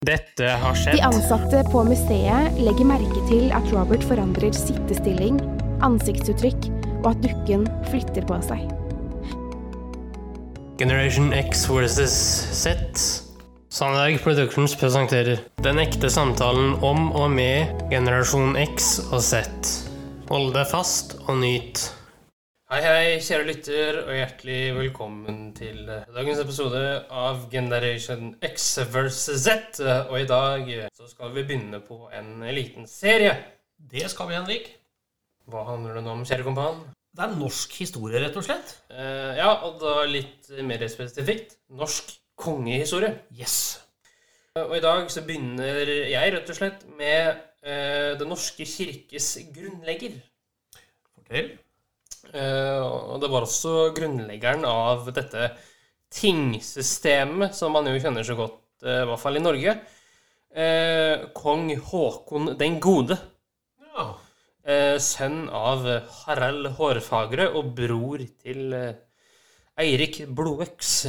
Dette har skjedd. De ansatte på museet legger merke til at Robert forandrer sittestilling, ansiktsuttrykk og at dukken flytter på seg. Generation X versus Z. Sandberg Productions presenterer Den ekte samtalen om og med generasjon X og Z. Hold deg fast og nyt. Hei, hei, kjære lytter, og hjertelig velkommen til eh, dagens episode av Generation X versus Z. Og i dag eh, så skal vi begynne på en liten serie. Det skal vi, Henrik. Hva handler den om, kjære kompan? Det er norsk historie, rett og slett. Eh, ja, og da litt mer spesifikt norsk kongehistorie. Yes. Og i dag så begynner jeg rett og slett med eh, Den norske kirkes grunnlegger. Fortell. Eh, og det var også grunnleggeren av dette tingsystemet, som man jo kjenner så godt, eh, i hvert fall i Norge. Eh, Kong Håkon den gode. Ja. Eh, sønn av Harald Hårfagre og bror til Eirik Blodøks.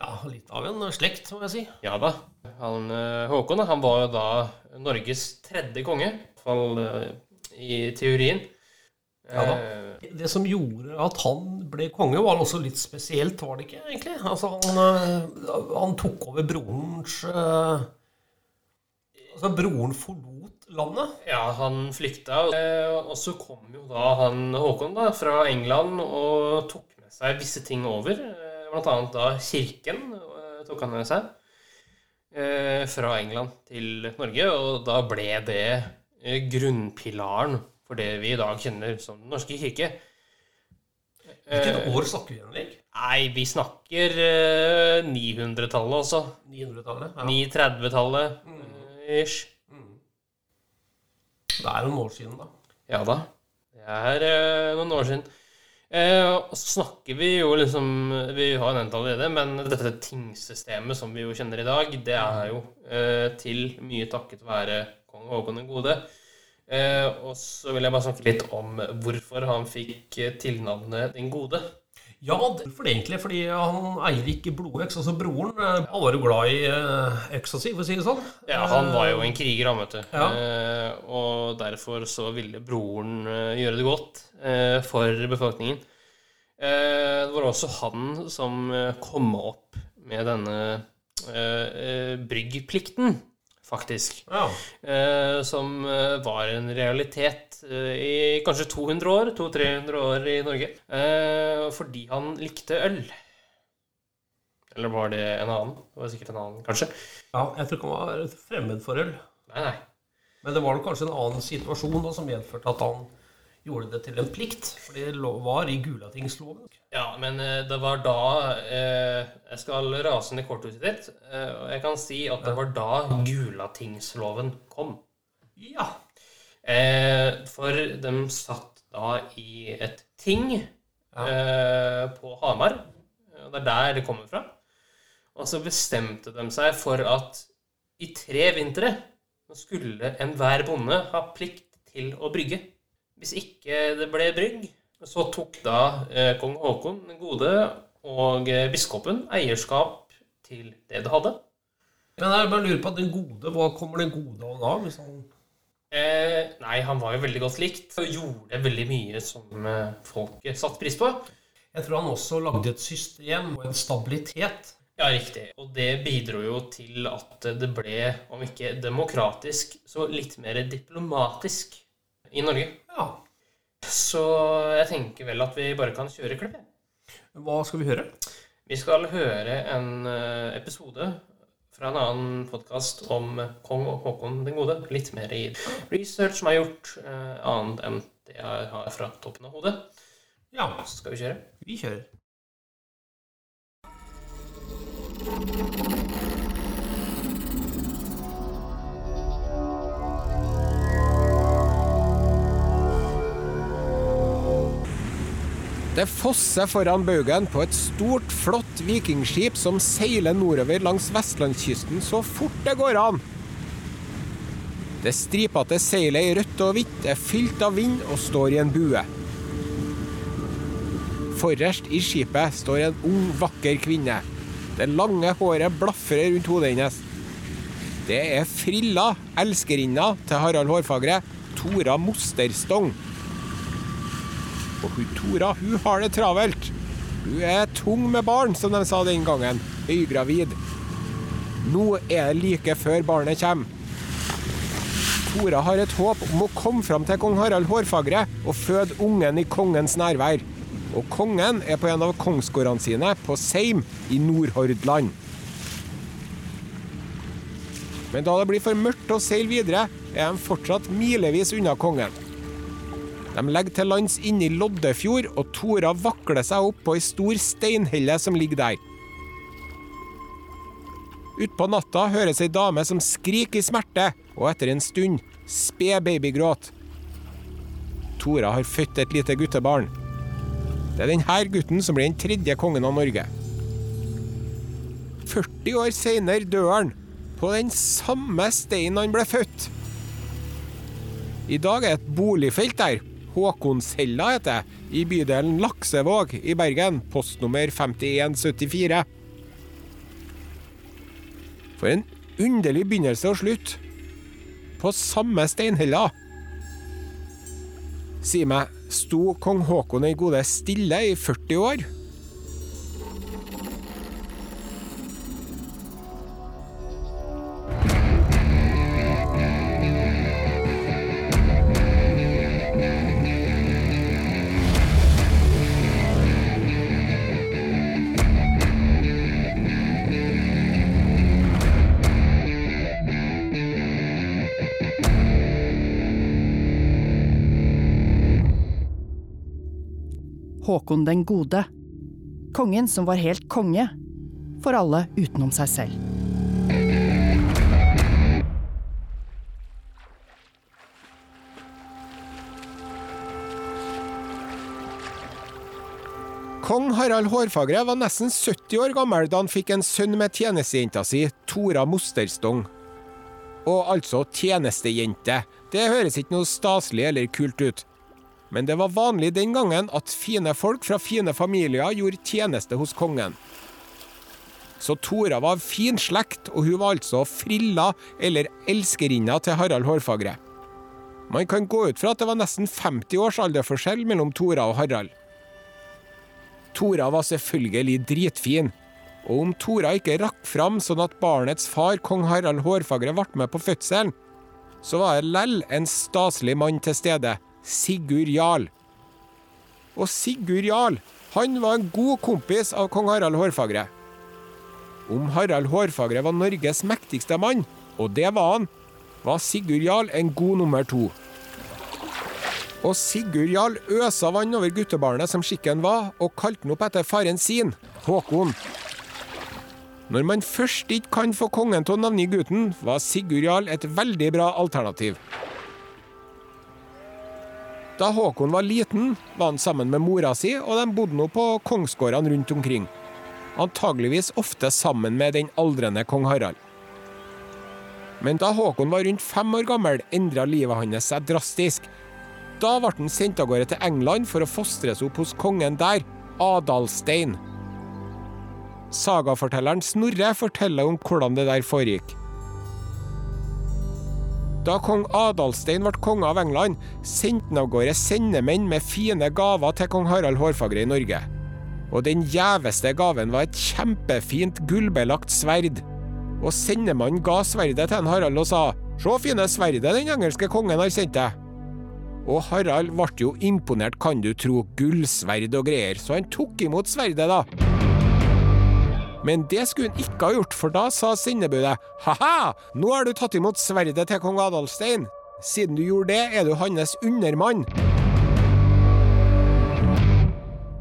ja, litt av en slekt, må jeg si. Ja da. Han, Håkon han var jo da Norges tredje konge, i hvert fall i teorien. Ja. Eh, Det som gjorde at han ble konge, var også litt spesielt, var det ikke, egentlig? Altså, han, eh, han tok over brorens eh, Altså, broren forlot landet. Ja, han flykta, og så kom jo da han Håkon da, fra England og tok med seg visse ting over. Blant annet da kirken tok han med seg fra England til Norge, og da ble det grunnpilaren for det vi i dag kjenner som Den norske kirke. Hvilket Eh, år snakker vi, Henrik? Nei, vi snakker eh, 900-tallet også. 900-tallet? Ja. 930-tallet eh, ish. Det er noen år siden, da. Ja da. Det er eh, noen år siden. Eh, og så snakker vi jo liksom Vi har nevnt allerede, men dette tingsystemet som vi jo kjenner i dag, det er jo eh, til mye takket være kong Håkon den gode. Eh, og så vil jeg bare snakke litt om hvorfor han fikk eh, tilnavnet Den gode. Ja, hvorfor det egentlig? Fordi han Eirik Blodøks, altså broren, eh, han var jo glad i eh, øksa si, for å si det sånn. Ja, han var jo en kriger, han, vet du. Ja. Eh, og derfor så ville broren eh, gjøre det godt eh, for befolkningen. Eh, det var også han som eh, kom opp med denne eh, eh, bryggplikten, faktisk. Ja. Eh, som eh, var en realitet eh, i kanskje 200 år, 200-300 år i Norge. Eh, fordi han likte øl. Eller var det en annen? Det var sikkert en annen, kanskje. ja, jeg tror ikke han var fremmed for øl. Nei, nei. Men det var nok kanskje en annen situasjon da, som medførte at han gjorde det til en plikt. For det var i Gulatingsloven. Ja, men eh, det var da eh, Jeg skal rase ned korthuset ditt. Eh, og jeg kan si at det var da Gulatingsloven kom. Ja. Eh, for de satt da i et ting eh, på Hamar. Og Det er der det kommer fra. Og så bestemte de seg for at i tre vintre skulle enhver bonde ha plikt til å brygge. Hvis ikke det ble brygg, så tok da eh, kong Haakon den gode og eh, biskopen eierskap til det det hadde. Men jeg bare lurer på den gode, hva kommer den gode av da? Hvis han... Eh, nei, han var jo veldig godt likt og gjorde veldig mye som eh, folket satte pris på. Jeg tror han også lagde et system og en stabilitet. Ja, riktig. Og det bidro jo til at det ble, om ikke demokratisk, så litt mer diplomatisk i Norge. Ja. Så jeg tenker vel at vi bare kan kjøre klippet. Hva skal vi høre? Vi skal høre en eh, episode fra en annen podkast om kong og Håkon den gode. Litt mer i research som er gjort, eh, annet enn det jeg har fra toppen av hodet. Ja, Så skal vi kjøre. vi kjører. Det fosser foran baugen på et stort, flott vikingskip som seiler nordover langs vestlandskysten så fort det går an. Det stripete seilet i rødt og hvitt er fylt av vind og står i en bue. Forrest i skipet står en ung, vakker kvinne. Det lange håret blafrer rundt hodet hennes. Det er Frilla, elskerinna til Harald Hårfagre, Tora Mosterstong. Og hun Tora hun har det travelt. Hun er tung med barn, som de sa den gangen. Høygravid. Nå er det like før barnet kommer. Tora har et håp om å komme fram til kong Harald Hårfagre og føde ungen i kongens nærvær. Og kongen er på en av kongsgårdene sine på Seim i Nordhordland. Men da det blir for mørkt å seile videre, er de fortsatt milevis unna kongen. De legger til lands inne i Loddefjord, og Tora vakler seg opp på ei stor steinhelle som ligger der. Utpå natta høres ei dame som skriker i smerte, og etter en stund sped babygråt. Tora har født et lite guttebarn. Det er denne gutten som blir den tredje kongen av Norge. 40 år seinere dør han, på den samme steinen han ble født. I dag er et boligfelt der. Håkonshella heter det, i bydelen Laksevåg i Bergen, postnummer 5174. For en underlig begynnelse og slutt. På samme steinhella. Si meg, sto kong Haakon den gode stille i 40 år? Håkon den gode. Kongen som var helt konge. For alle utenom seg selv. Kong Harald Hårfagre var nesten 70 år gammel da han fikk en sønn med tjenestejenta si, Tora Mosterstong. Og altså tjenestejente. Det høres ikke noe staselig eller kult ut. Men det var vanlig den gangen at fine folk fra fine familier gjorde tjeneste hos kongen. Så Tora var av fin slekt, og hun var altså frilla eller elskerinna til Harald Hårfagre. Man kan gå ut fra at det var nesten 50 års alderforskjell mellom Tora og Harald. Tora var selvfølgelig dritfin, og om Tora ikke rakk fram sånn at barnets far, kong Harald Hårfagre, ble med på fødselen, så var det lell en staselig mann til stede, Sigurd Jarl. Og Sigurd Jarl, han var en god kompis av kong Harald Hårfagre. Om Harald Hårfagre var Norges mektigste mann, og det var han, var Sigurd Jarl en god nummer to. Og Sigurd Jarl øsa vann over guttebarnet som skikken var, og kalte han opp etter faren sin, Håkon. Når man først ikke kan få kongen til å navngi gutten, var Sigurd Jarl et veldig bra alternativ. Da Håkon var liten, var han sammen med mora si, og de bodde nå på kongsgårdene rundt omkring. Antageligvis ofte sammen med den aldrende kong Harald. Men da Håkon var rundt fem år gammel, endra livet hans seg drastisk. Da ble han sendt av gårde til England for å fostres opp hos kongen der, Adalstein. Sagafortelleren Snorre forteller om hvordan det der foregikk. Da kong Adalstein ble konge av England, sendte han av gårde sendemenn med fine gaver til kong Harald Hårfagre i Norge. Og den gjeveste gaven var et kjempefint gullbelagt sverd. Og sendemannen ga sverdet til en Harald og sa Se fine sverdet den engelske kongen har sendt deg. Og Harald ble jo imponert, kan du tro, gullsverd og greier, så han tok imot sverdet, da. Men det skulle hun ikke ha gjort, for da sa sendebudet ha-ha, nå har du tatt imot sverdet til kong Adalstein. Siden du gjorde det, er du hans undermann.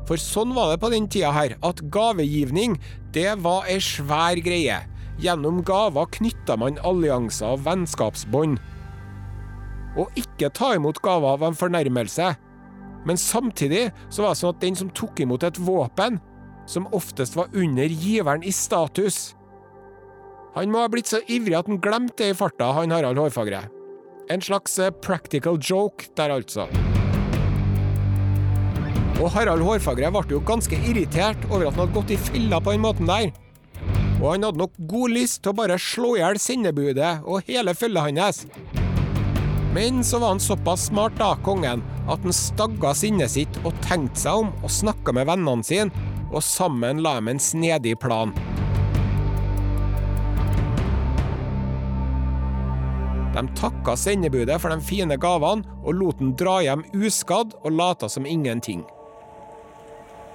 For sånn var det på den tida her, at gavegivning, det var ei svær greie. Gjennom gaver knytta man allianser og vennskapsbånd. Å ikke ta imot gaver var en fornærmelse. Men samtidig så var det sånn at den som tok imot et våpen, som oftest var under giveren i status Han må ha blitt så ivrig at han glemte det i farta, han Harald Hårfagre. En slags eh, practical joke der, altså. Og Harald Hårfagre ble jo ganske irritert over at han hadde gått i filla på den måten der. og han hadde nok god lyst til å bare slå i hjel sendebudet og hele følget hans. Men så var han såpass smart, da, kongen, at han stagga sinnet sitt og tenkte seg om og snakka med vennene sine, og sammen la de en snedig plan. De takka sendebudet for de fine gavene og lot den dra hjem uskadd og lata som ingenting.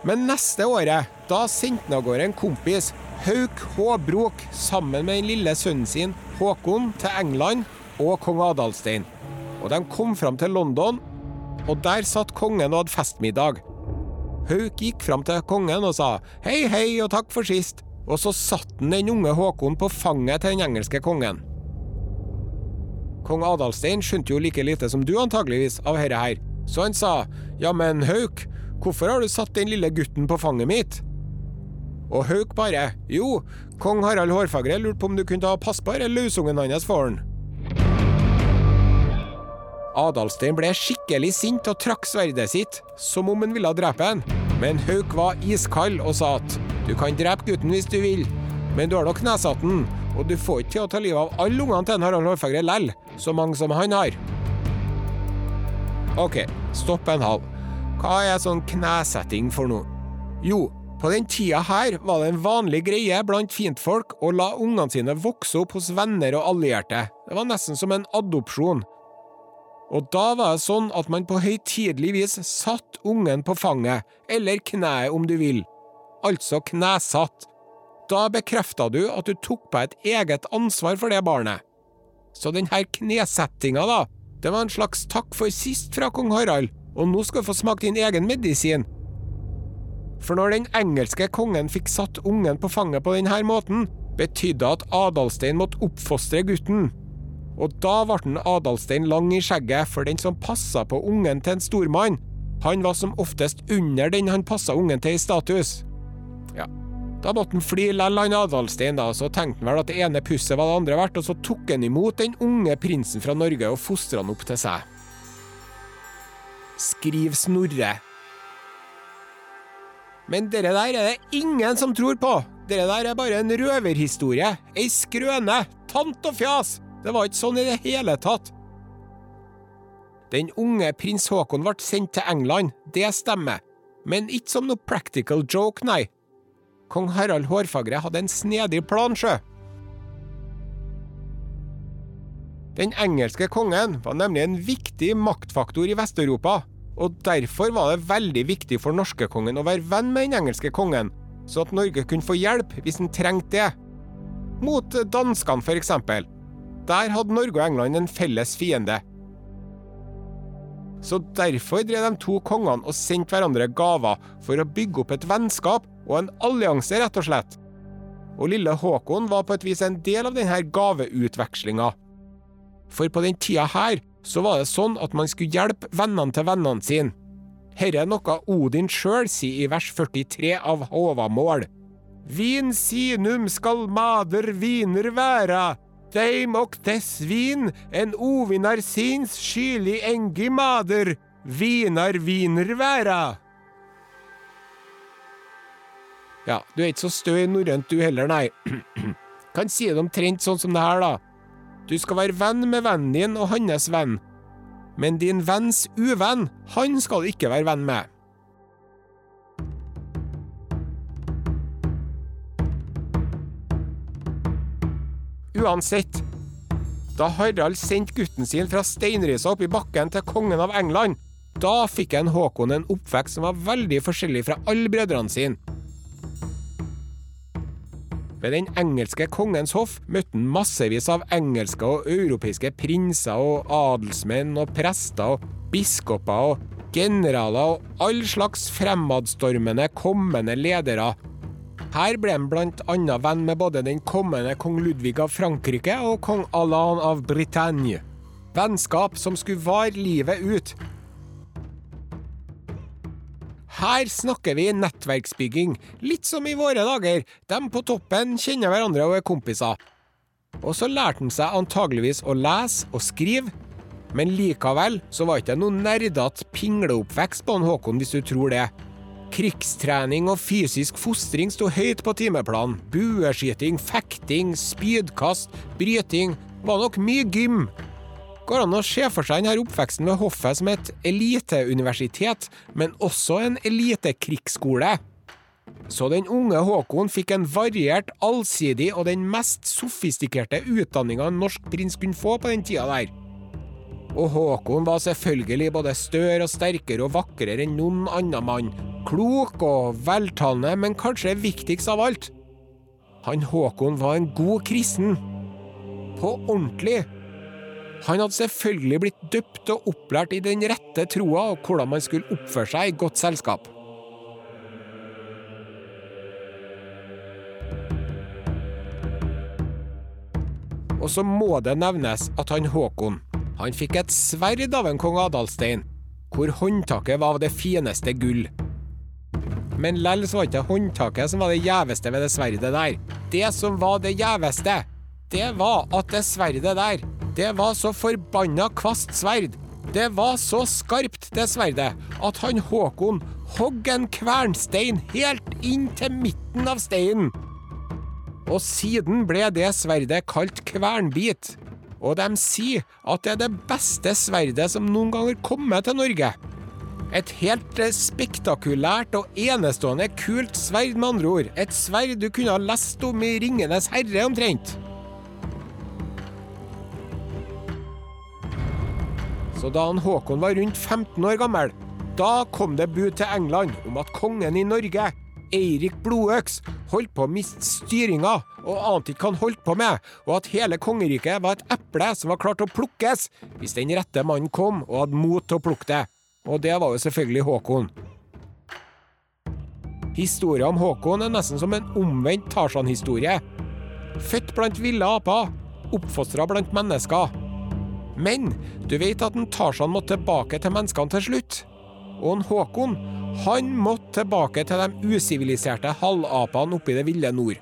Men neste året, da sendte han av gårde en kompis, Hauk Håbrok, sammen med den lille sønnen sin, Håkon, til England og kong Adalstein. Og de kom fram til London, og der satt kongen og hadde festmiddag. Hauk gikk fram til kongen og sa hei, hei og takk for sist, og så satte han den unge Håkon på fanget til den engelske kongen. Kong Adalstein skjønte jo like lite som du antageligvis av herre her, så han sa ja, men Hauk, hvorfor har du satt den lille gutten på fanget mitt? Og Hauk bare jo, kong Harald Hårfagre lurte på om du kunne ta pass på denne løsungen hans for han. Adalstein ble skikkelig sint og trakk sverdet sitt, som om han ville drepe han. Men Hauk var iskald og sa at du kan drepe gutten hvis du vil, men du har nok knesatt den, og du får ikke til å ta livet av alle ungene til Harald Hårfagre lell, så mange som han har. Ok, stopp en halv. Hva er sånn knesetting for noe? Jo, på den tida her var det en vanlig greie blant fintfolk å la ungene sine vokse opp hos venner og allierte. Det var nesten som en adopsjon. Og da var det sånn at man på høytidelig vis satt ungen på fanget, eller kneet om du vil. Altså knesatt. Da bekrefta du at du tok på et eget ansvar for det barnet. Så denne knesettinga, da, det var en slags takk for sist fra kong Harald, og nå skal du få smake din egen medisin. For når den engelske kongen fikk satt ungen på fanget på denne måten, betydde at Adalstein måtte oppfostre gutten. Og da ble Adalstein lang i skjegget, for den som passa på ungen til en stormann, han var som oftest under den han passa ungen til i status. Ja, da måtte han fly lell, han Adalstein, da, så tenkte han vel at det ene pusset var det andre verdt, og så tok han imot den unge prinsen fra Norge og fostra han opp til seg. Skriv Snorre. Men dere der er det ingen som tror på. Dere der er bare en røverhistorie, ei skrøne, tant og fjas. Det var ikke sånn i det hele tatt. Den unge prins Haakon ble sendt til England, det stemmer, men ikke som noe practical joke, nei. Kong Harald Hårfagre hadde en snedig plan, sjø. Den engelske kongen var nemlig en viktig maktfaktor i Vest-Europa, og derfor var det veldig viktig for norskekongen å være venn med den engelske kongen, så at Norge kunne få hjelp hvis han trengte det. Mot danskene, for eksempel. Der hadde Norge og England en felles fiende. Så derfor drev de to kongene og sendte hverandre gaver for å bygge opp et vennskap og en allianse, rett og slett. Og lille Håkon var på et vis en del av denne gaveutvekslinga. For på den tida her så var det sånn at man skulle hjelpe vennene til vennene sine. Herre er noe Odin sjøl sier i vers 43 av Håvamål. Vin sinum skal mader viner væra, deim og dess vin en ovinar sins skylig engi mader, vinar viner væra. Ja, du er ikke så stø i norrønt du heller, nei. kan si det omtrent sånn som det her, da. Du skal være venn med vennen din og hans venn. Men din venns uvenn, han skal ikke være venn med. Uansett, da Harald sendte gutten sin fra steinrisa opp i bakken til kongen av England, da fikk en Håkon en oppvekst som var veldig forskjellig fra alle brødrene sine. Ved den engelske kongens hoff møtte han massevis av engelske og europeiske prinser og adelsmenn og prester og biskoper og generaler og all slags fremadstormende kommende ledere. Her ble han annet venn med både den kommende kong Ludvig av Frankrike og kong Alain av Bretagne. Vennskap som skulle vare livet ut. Her snakker vi nettverksbygging, litt som i våre dager. De på toppen kjenner hverandre og er kompiser. Og så lærte han seg antageligvis å lese og skrive, men likevel så var ikke det noen nerdete pingleoppvekst på han Håkon, hvis du tror det. Krigstrening og fysisk fostring sto høyt på timeplanen. Bueskyting, fekting, spydkast, bryting var nok mye gym. Går an å se for seg denne oppveksten ved hoffet som et eliteuniversitet, men også en elitekrigsskole. Så den unge Håkon fikk en variert, allsidig og den mest sofistikerte utdanninga en norsk prins kunne få på den tida der. Og Håkon var selvfølgelig både større og sterkere og vakrere enn noen annen mann. Klok og veltalende, men kanskje viktigst av alt. Han Håkon var en god kristen. På ordentlig. Han hadde selvfølgelig blitt døpt og opplært i den rette troa og hvordan man skulle oppføre seg i godt selskap. Og så må det nevnes at han Håkon, han fikk et sverd av en kong Adalstein, hvor håndtaket var av det fineste gull. Men lell så var ikke håndtaket som var det gjeveste ved det sverdet der. Det som var det gjeveste, det var at det sverdet der, det var så forbanna kvast sverd. Det var så skarpt, det sverdet, at han Håkon hogg en kvernstein helt inn til midten av steinen. Og siden ble det sverdet kalt kvernbit. Og de sier at det er det beste sverdet som noen gang har kommet til Norge. Et helt eh, spektakulært og enestående kult sverd, med andre ord. Et sverd du kunne ha lest om i Ringenes herre, omtrent. Så da han Håkon var rundt 15 år gammel, da kom det bud til England om at kongen i Norge, Eirik Blodøks, holdt på å miste styringa og ante ikke hva han holdt på med, og at hele kongeriket var et eple som var klart å plukkes hvis den rette mannen kom og hadde mot til å plukke det. Og det var jo selvfølgelig Håkon. Historia om Håkon er nesten som en omvendt Tarzan-historie. Født blant ville aper, oppfostra blant mennesker. Men du vet at en Tarzan måtte tilbake til menneskene til slutt. Og en Håkon, han måtte tilbake til de usiviliserte halvapene oppe i det ville nord.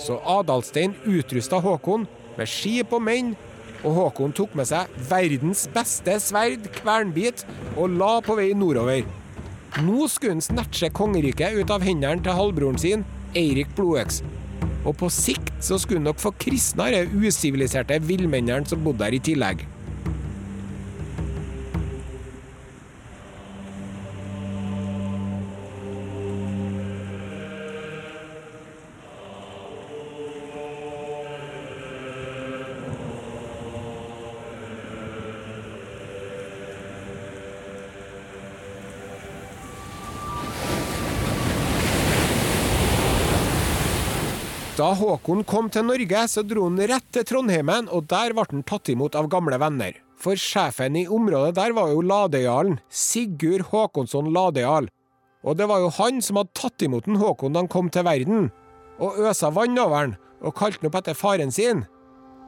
Så Adalstein utrusta Håkon med skip og menn, og Håkon tok med seg verdens beste sverd, kvernbit, og la på vei nordover. Nå skulle han snatche kongeriket ut av hendene til halvbroren sin, Eirik Blodøks. Og på sikt så skulle han nok få kristna de usiviliserte villmennene som bodde der i tillegg. Da Håkon kom til Norge, så dro han rett til Trondheimen, og der ble han tatt imot av gamle venner. For sjefen i området der var jo ladejarlen, Sigurd Håkonsson Ladejarl. Og det var jo han som hadde tatt imot den Håkon da han kom til verden, og øsa vann over han, og kalte han opp etter faren sin.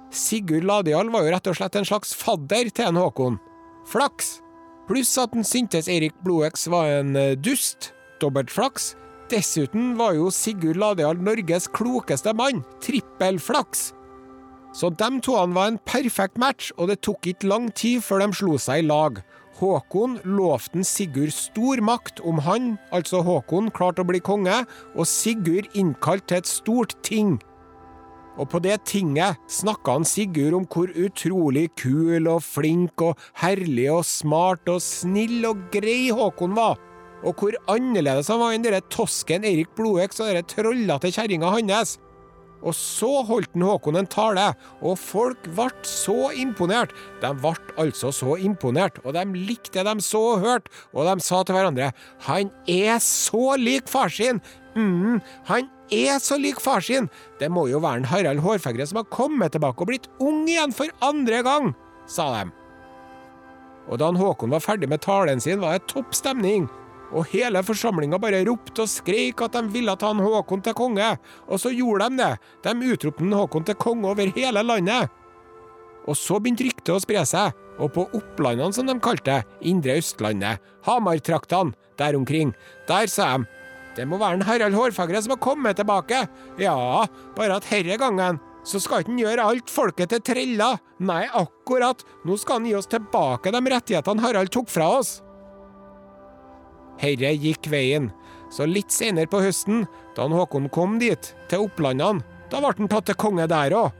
Sigurd Ladejarl var jo rett og slett en slags fadder til en Håkon. Flaks! Pluss at den syntes Erik Blodøks var en eh, dust. Dobbelt flaks. Dessuten var jo Sigurd Ladial Norges klokeste mann. Trippelflaks. Så dem to var en perfekt match, og det tok ikke lang tid før de slo seg i lag. Håkon lovte Sigurd stor makt om han, altså Håkon, klarte å bli konge, og Sigurd innkalt til et stort ting. Og på det tinget snakka han Sigurd om hvor utrolig kul og flink og herlig og smart og snill og grei Håkon var og hvor annerledes han var enn denne tosken Eirik Blodøks og denne trollete kjerringa hans. Og så holdt den Håkon en tale, og folk ble så imponert. De ble altså så imponert, og de likte det de så og hørte, og de sa til hverandre Han er så lik far sin! mm, han er så lik far sin! Det må jo være en Harald Hårfagre som har kommet tilbake og blitt ung igjen for andre gang, sa de. Og da Håkon var ferdig med talen sin, var det topp stemning og hele forsamlinga bare ropte og skreik at de ville ta han Håkon til konge, og så gjorde de det. De utropte han Håkon til konge over hele landet. Og så begynte ryktet å spre seg, og på Opplandene, som de kalte det, Indre Østlandet, Hamartraktene, der omkring, der sa de det må være en Harald Hårfagre som har kommet tilbake. Ja, bare at herre gangen så skal ikke han gjøre alt folket til treller. Nei, akkurat. Nå skal han gi oss tilbake de rettighetene Harald tok fra oss. Herre gikk veien. Så litt senere på høsten, da Håkon kom dit, til Opplandene, da ble han tatt til konge der òg.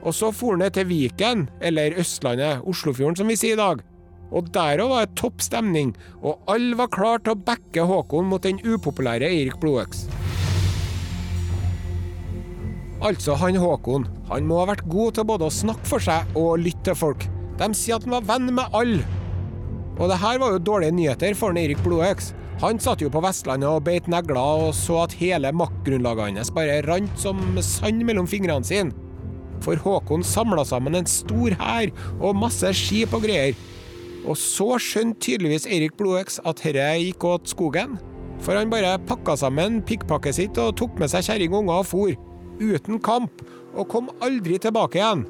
Og så for han ned til Viken, eller Østlandet, Oslofjorden som vi sier i dag. Og der òg var det topp stemning, og alle var klar til å backe Håkon mot den upopulære Eirik Blodøks. Altså, han Håkon, han må ha vært god til både å snakke for seg og lytte til folk. De sier at han var venn med alle. Og det her var jo dårlige nyheter for Eirik Blodøks. Han satt jo på Vestlandet og beit negler og så at hele maktgrunnlaget hans bare rant som sand mellom fingrene sine. For Håkon samla sammen en stor hær og masse skip og greier. Og så skjønte tydeligvis Eirik Blodøks at dette gikk åt skogen. For han bare pakka sammen pikkpakket sitt og tok med seg kjerring og unger og for. Uten kamp. Og kom aldri tilbake igjen.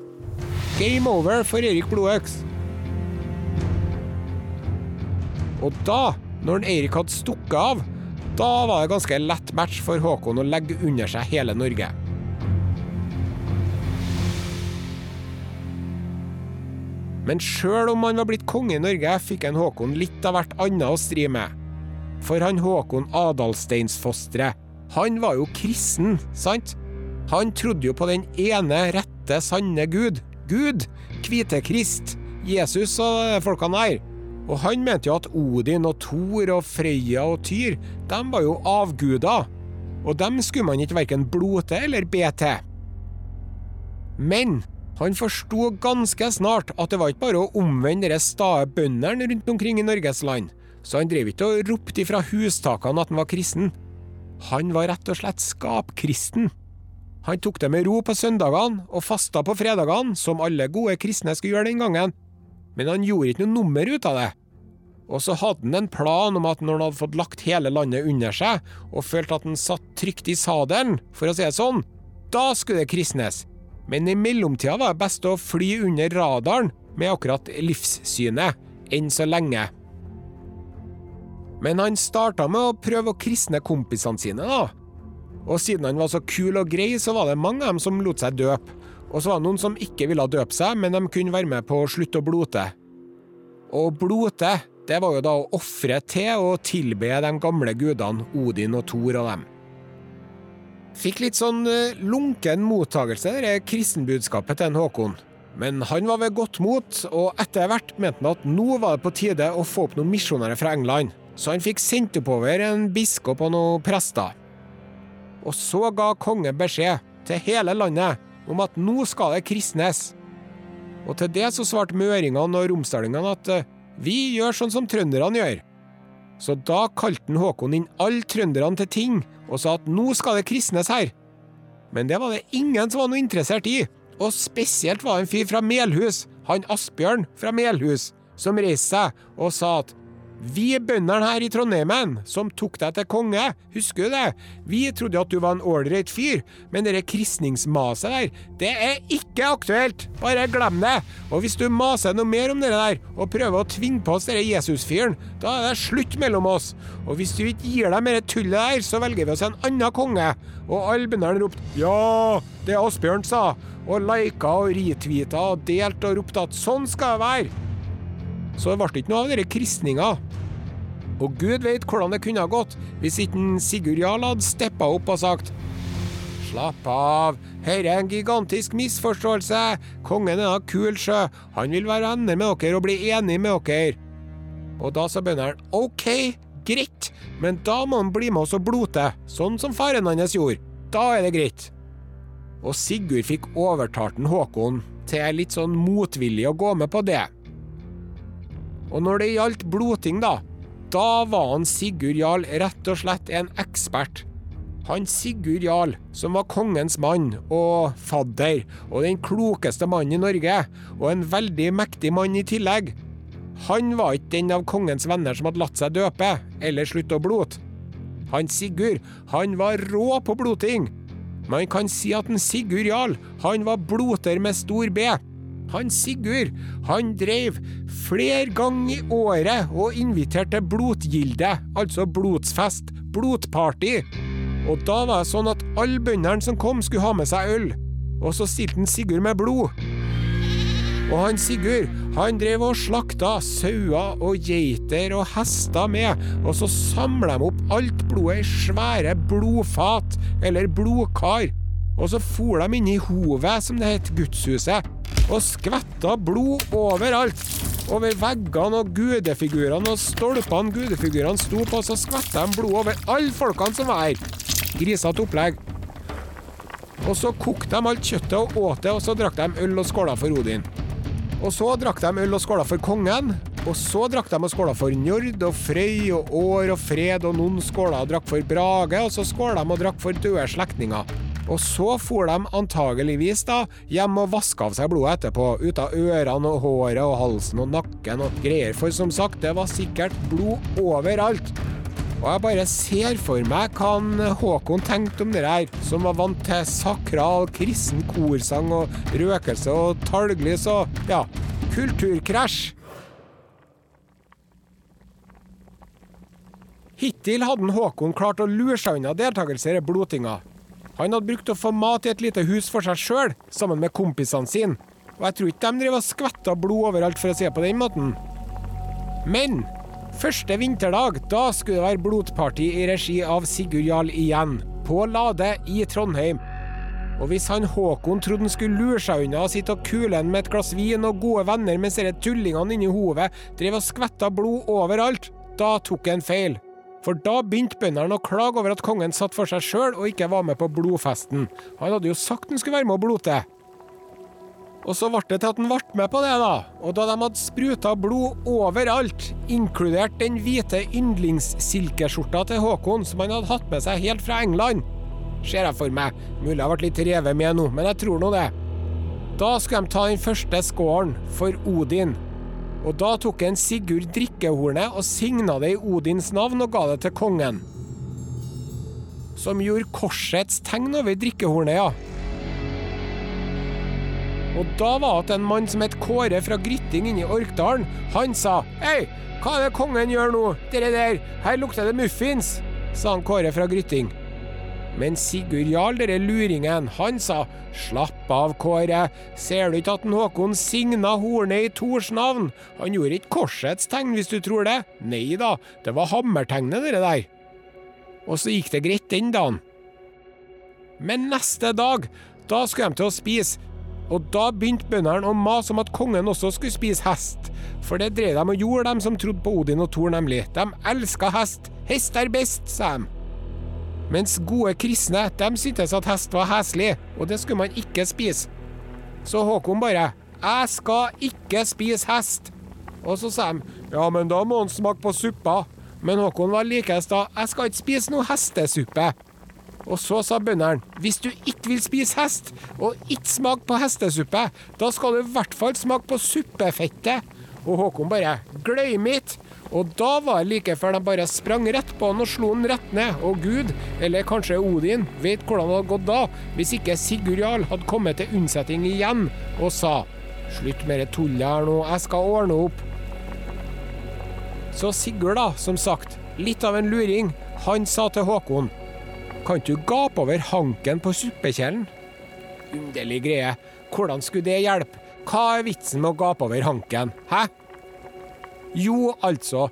Game over for Eirik Blodøks. Og da, når Eirik hadde stukket av, da var det ganske lett match for Håkon å legge under seg hele Norge. Men sjøl om han var blitt konge i Norge, fikk en Håkon litt av hvert annet å stri med. For han Håkon Adalsteinsfosteret, han var jo kristen, sant? Han trodde jo på den ene rette, sanne Gud. Gud, hvite Krist, Jesus og folkene her. Og han mente jo at Odin og Thor og Freya og Tyr, de var jo avguder. Og dem skulle man ikke verken blote eller be til. Men han forsto ganske snart at det var ikke bare å omvende de stae bøndene rundt omkring i Norges land, så han drev ikke og ropte ifra hustakene at han var kristen. Han var rett og slett skapkristen. Han tok det med ro på søndagene og fasta på fredagene, som alle gode kristne skulle gjøre den gangen, men han gjorde ikke noe nummer ut av det. Og så hadde han en plan om at når han hadde fått lagt hele landet under seg, og følte at han satt trygt i sadelen, for å si det sånn, da skulle det kristnes. Men i mellomtida var det best å fly under radaren med akkurat livssynet, enn så lenge. Men han starta med å prøve å kristne kompisene sine, da. Og siden han var så kul og grei, så var det mange av dem som lot seg døpe. Og så var det noen som ikke ville døpe seg, men de kunne være med på å slutte å blote. Og blote, det var jo da å ofre til og tilbe de gamle gudene Odin og Thor og dem. Fikk litt sånn lunken mottagelse, det kristenbudskapet til Håkon. Men han var ved godt mot, og etter hvert mente han at nå var det på tide å få opp noen misjonærer fra England, så han fikk sendt oppover en biskop og noen prester. Og så ga kongen beskjed til hele landet om at nå skal det kristnes. Og til det så svarte møringene og romsdalingene at vi gjør sånn som trønderne gjør. Så da kalte Håkon inn alle trønderne til ting og sa at nå skal det kristnes her. Men det var det ingen som var noe interessert i, og spesielt var det en fyr fra Melhus, han Asbjørn fra Melhus, som reiste seg og sa at vi bøndene her i Trondheimen, som tok deg til konge, husker du det? Vi trodde at du var en ålreit fyr, men det kristningsmaset der, det er ikke aktuelt! Bare glem det! Og hvis du maser noe mer om det der, og prøver å tvinge på oss denne Jesus-fyren, da er det slutt mellom oss. Og hvis du ikke gir deg mer tullet der, så velger vi oss en annen konge. Og alle bøndene ropte ja, det Asbjørn sa, og lika og retweeta og delt og ropte at sånn skal det være. Så det ble ikke noe av denne kristninga. Og gud vet hvordan det kunne ha gått hvis ikke Sigurd Jarl hadde steppa opp og sagt Slapp av, her er en gigantisk misforståelse, kongen er da kul sjø, han vil være venner med dere og bli enig med dere. Og da sa bøndene ok, greit, men da må han bli med oss og blote, sånn som faren hans gjorde. Da er det greit. Og Sigurd fikk overtalt Håkon til litt sånn motvillig å gå med på det. Og når det gjaldt bloting, da, da var han Sigurd Jarl rett og slett en ekspert. Han Sigurd Jarl, som var kongens mann og fadder, og den klokeste mannen i Norge, og en veldig mektig mann i tillegg, han var ikke den av kongens venner som hadde latt seg døpe, eller slutte å blote. Han Sigurd, han var rå på bloting. Man kan si at en Sigurd Jarl, han var bloter med stor B. Han Sigurd, han dreiv flere ganger i året og inviterte blotgilde, altså blodsfest, blotparty. Og da var det sånn at alle bøndene som kom, skulle ha med seg øl. Og så stilte han Sigurd med blod. Og han Sigurd, han drev og slakta sauer og geiter og hester med, og så samla de opp alt blodet i svære blodfat, eller blodkar. Og så for de inn i hovet, som det het, gudshuset, og skvetta blod overalt. Over veggene og gudefigurene og stolpene gudefigurene sto på, så skvetta de blod over alle folkene som var her. Grisete opplegg. Og så kokte de alt kjøttet og åt det, og så drakk de øl og skåla for Odin. Og så drakk de øl og skåla for kongen. Og så drakk de og skåla for Njord og Frøy og År og Fred, og noen skåla og drakk for Brage, og så skåla de og drakk for døde slektninger. Og så for de antageligvis da hjem og vaska av seg blodet etterpå, ut av ørene og håret og halsen og nakken og greier, for som sagt, det var sikkert blod overalt. Og jeg bare ser for meg hva han Håkon tenkte om det her, som var vant til sakral kristen korsang og røkelse og talglys og ja, kulturkrasj. Hittil hadde Håkon klart å lure seg unna deltakelse i blodtinga. Han hadde brukt å få mat i et lite hus for seg sjøl, sammen med kompisene sine. Og jeg tror ikke de drev og skvetter blod overalt, for å det på den måten. Men første vinterdag, da skulle det være blodparty i regi av Sigurd Jarl igjen. På Lade i Trondheim. Og hvis han Håkon trodde han skulle lure seg unna og sitte og kule han med et glass vin og gode venner mens disse tullingene inni hovet drev og skvetta blod overalt, da tok han feil. For da begynte bøndene å klage over at kongen satt for seg sjøl og ikke var med på blodfesten. Han hadde jo sagt han skulle være med og blote. Og så ble det til at han ble med på det, da. Og da de hadde spruta blod overalt, inkludert den hvite yndlingssilkeskjorta til Håkon som han hadde hatt med seg helt fra England, ser jeg for meg. Mulig jeg ble litt revet med nå, men jeg tror nå det. Da skulle de ta den første skåren for Odin. Og da tok en Sigurd drikkehornet og signa det i Odins navn og ga det til kongen. Som gjorde korsets tegn over drikkehornet, ja. Og da var det en mann som het Kåre fra Grytting inne i Orkdalen. Han sa Hei, hva er det kongen gjør nå? Dere der, her lukter det muffins, sa han Kåre fra Grytting. Men Sigurd Jarl, denne luringen, han sa slapp av, Kåre, ser du ikke at Håkon signa hornet i Tors navn? Han gjorde ikke korsets tegn, hvis du tror det. Nei da, det var hammertegnet, dere der. Og så gikk det greit den dagen. Men neste dag, da skulle de til å spise. Og da begynte bøndene å mase om at kongen også skulle spise hest. For det drev de og gjorde, de som trodde på Odin og Thor, nemlig. De elska hest. Hest er best, sa de. Mens gode kristne, de syntes at hest var heslig, og det skulle man ikke spise. Så Håkon bare 'Jeg skal ikke spise hest'. Og så sa de 'Ja, men da må han smake på suppa'. Men Håkon var likest da 'Jeg skal ikke spise noe hestesuppe'. Og så sa bøndene hvis du ikke vil spise hest, og ikke smake på hestesuppe, da skal du i hvert fall smake på suppefettet. Og Håkon bare 'Glem it. Og da var det like før de bare sprang rett på han og slo han rett ned. Og Gud, eller kanskje Odin, vet hvordan det hadde gått da, hvis ikke Sigurd Jarl hadde kommet til unnsetning igjen og sa slutt med det tullet her nå, jeg skal ordne opp. Så Sigurd, da, som sagt, litt av en luring, han sa til Håkon kan du gape over hanken på suppekjelen? Underlig greie. Hvordan skulle det hjelpe? Hva er vitsen med å gape over hanken? Hæ? Jo, altså.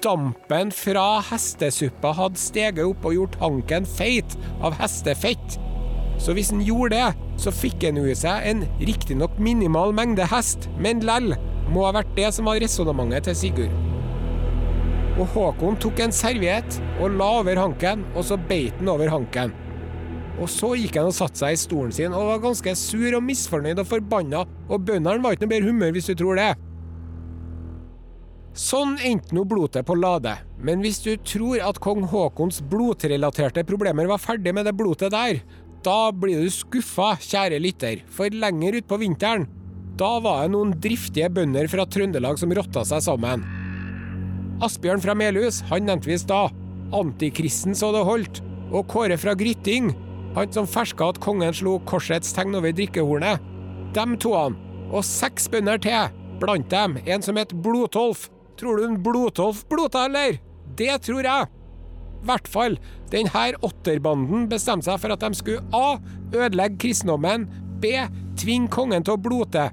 Dampen fra hestesuppa hadde steget opp og gjort hanken feit av hestefett. Så hvis han gjorde det, så fikk han i seg en riktignok minimal mengde hest, men lell må ha vært det som var resonnementet til Sigurd. Og Håkon tok en serviett og la over hanken, og så beit han over hanken. Og så gikk han og satte seg i stolen sin og var ganske sur og misfornøyd og forbanna, og bøndene var ikke noe bedre humør, hvis du tror det. Sånn endte nå blodet på Lade, men hvis du tror at kong Haakons blodrelaterte problemer var ferdig med det blodet der, da blir du skuffa, kjære lytter, for lenger utpå vinteren, da var det noen driftige bønder fra Trøndelag som rotta seg sammen. Asbjørn fra Melhus, han nevnte vi i. Antikristen så det holdt. Og Kåre fra Grytting, han som ferska at kongen slo korsets tegn over drikkehornet. Dem to han, og seks bønder til, blant dem en som het Blodtolf. Tror du en Blodtolf blota, eller? Det tror jeg. I hvert fall, denne åtterbanden bestemte seg for at de skulle A. Ødelegge kristendommen. B. Tvinge kongen til å blote.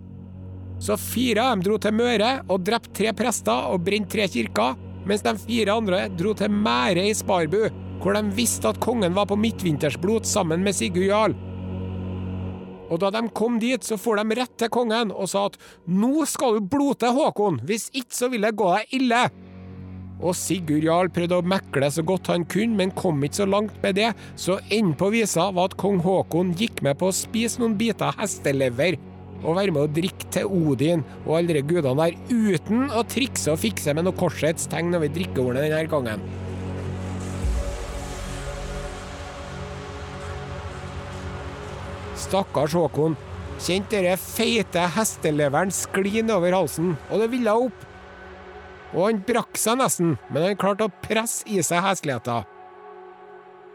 Så fire av dem dro til Møre og drepte tre prester og brente tre kirker, mens de fire andre dro til Mære i Sparbu, hvor de visste at kongen var på midtvintersblot sammen med Sigurd Jarl. Og da de kom dit, så for de rett til kongen og sa at nå skal du blote Håkon, hvis ikke så vil det gå deg ille. Og Sigurd Jarl prøvde å mekle så godt han kunne, men kom ikke så langt med det, så enden på visa var at kong Håkon gikk med på å spise noen biter hestelever og være med å drikke til Odin og alle de gudene der, uten å trikse og fikse med noe korsets tegn over drikkehornet denne gangen. Stakkars Håkon. Kjente dere feite hesteleveren skli over halsen, og det ville opp. Og han brakk seg nesten, men han klarte å presse i seg hesligheta.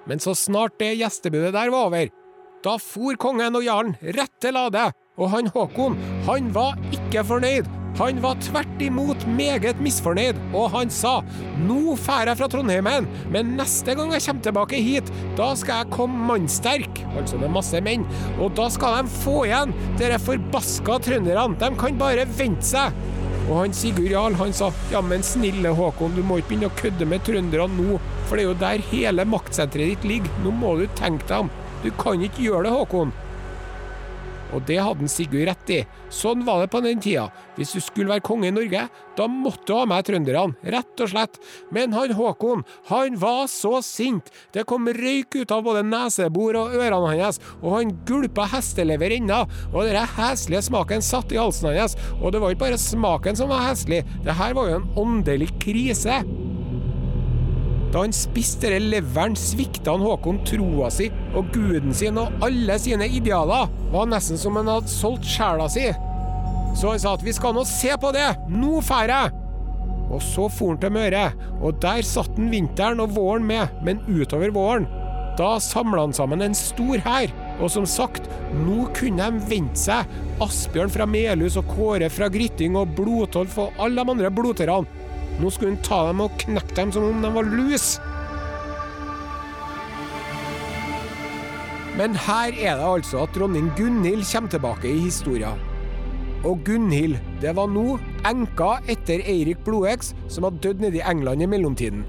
Men så snart det gjestebudet der var over, da for kongen og jarlen rett til lade, og han Håkon, han var ikke fornøyd. Han var tvert imot meget misfornøyd, og han sa nå drar jeg fra Trondheimen, men neste gang jeg kommer tilbake hit, da skal jeg komme mannsterk, altså med masse menn, og da skal de få igjen dere forbaska trønderne, de kan bare vente seg. Og han Sigurd Jarl han sa ja, men snille Håkon, du må ikke begynne å kødde med trønderne nå, for det er jo der hele maktsenteret ditt ligger, nå må du tenke deg om, du kan ikke gjøre det, Håkon. Og det hadde Sigurd rett i. Sånn var det på den tida. Hvis du skulle være konge i Norge, da måtte du ha med trønderne, rett og slett. Men han Håkon, han var så sint. Det kom røyk ut av både nesebor og ørene hans, og han gulpa hestelever ennå, og den heslige smaken satt i halsen hans. Og det var ikke bare smaken som var heslig, det her var jo en åndelig krise. Da han spiste denne leveren, svikta han Håkon troa si og guden sin og alle sine idealer. Var nesten som han hadde solgt sjela si. Så han sa at vi skal nå se på det, nå drar jeg! Og så for han til Møre, og der satt han vinteren og våren med, men utover våren, da samla han sammen en stor hær. Og som sagt, nå kunne de vente seg, Asbjørn fra Melhus og Kåre fra Grytting og Blodtolf og alle de andre blodterne. Nå skulle hun ta dem og knekke dem som om de var lus. Men her er det altså at dronning Gunhild kommer tilbake i historien. Og Gunhild, det var nå enka etter Eirik Blodøks, som hadde dødd nede i England i mellomtiden.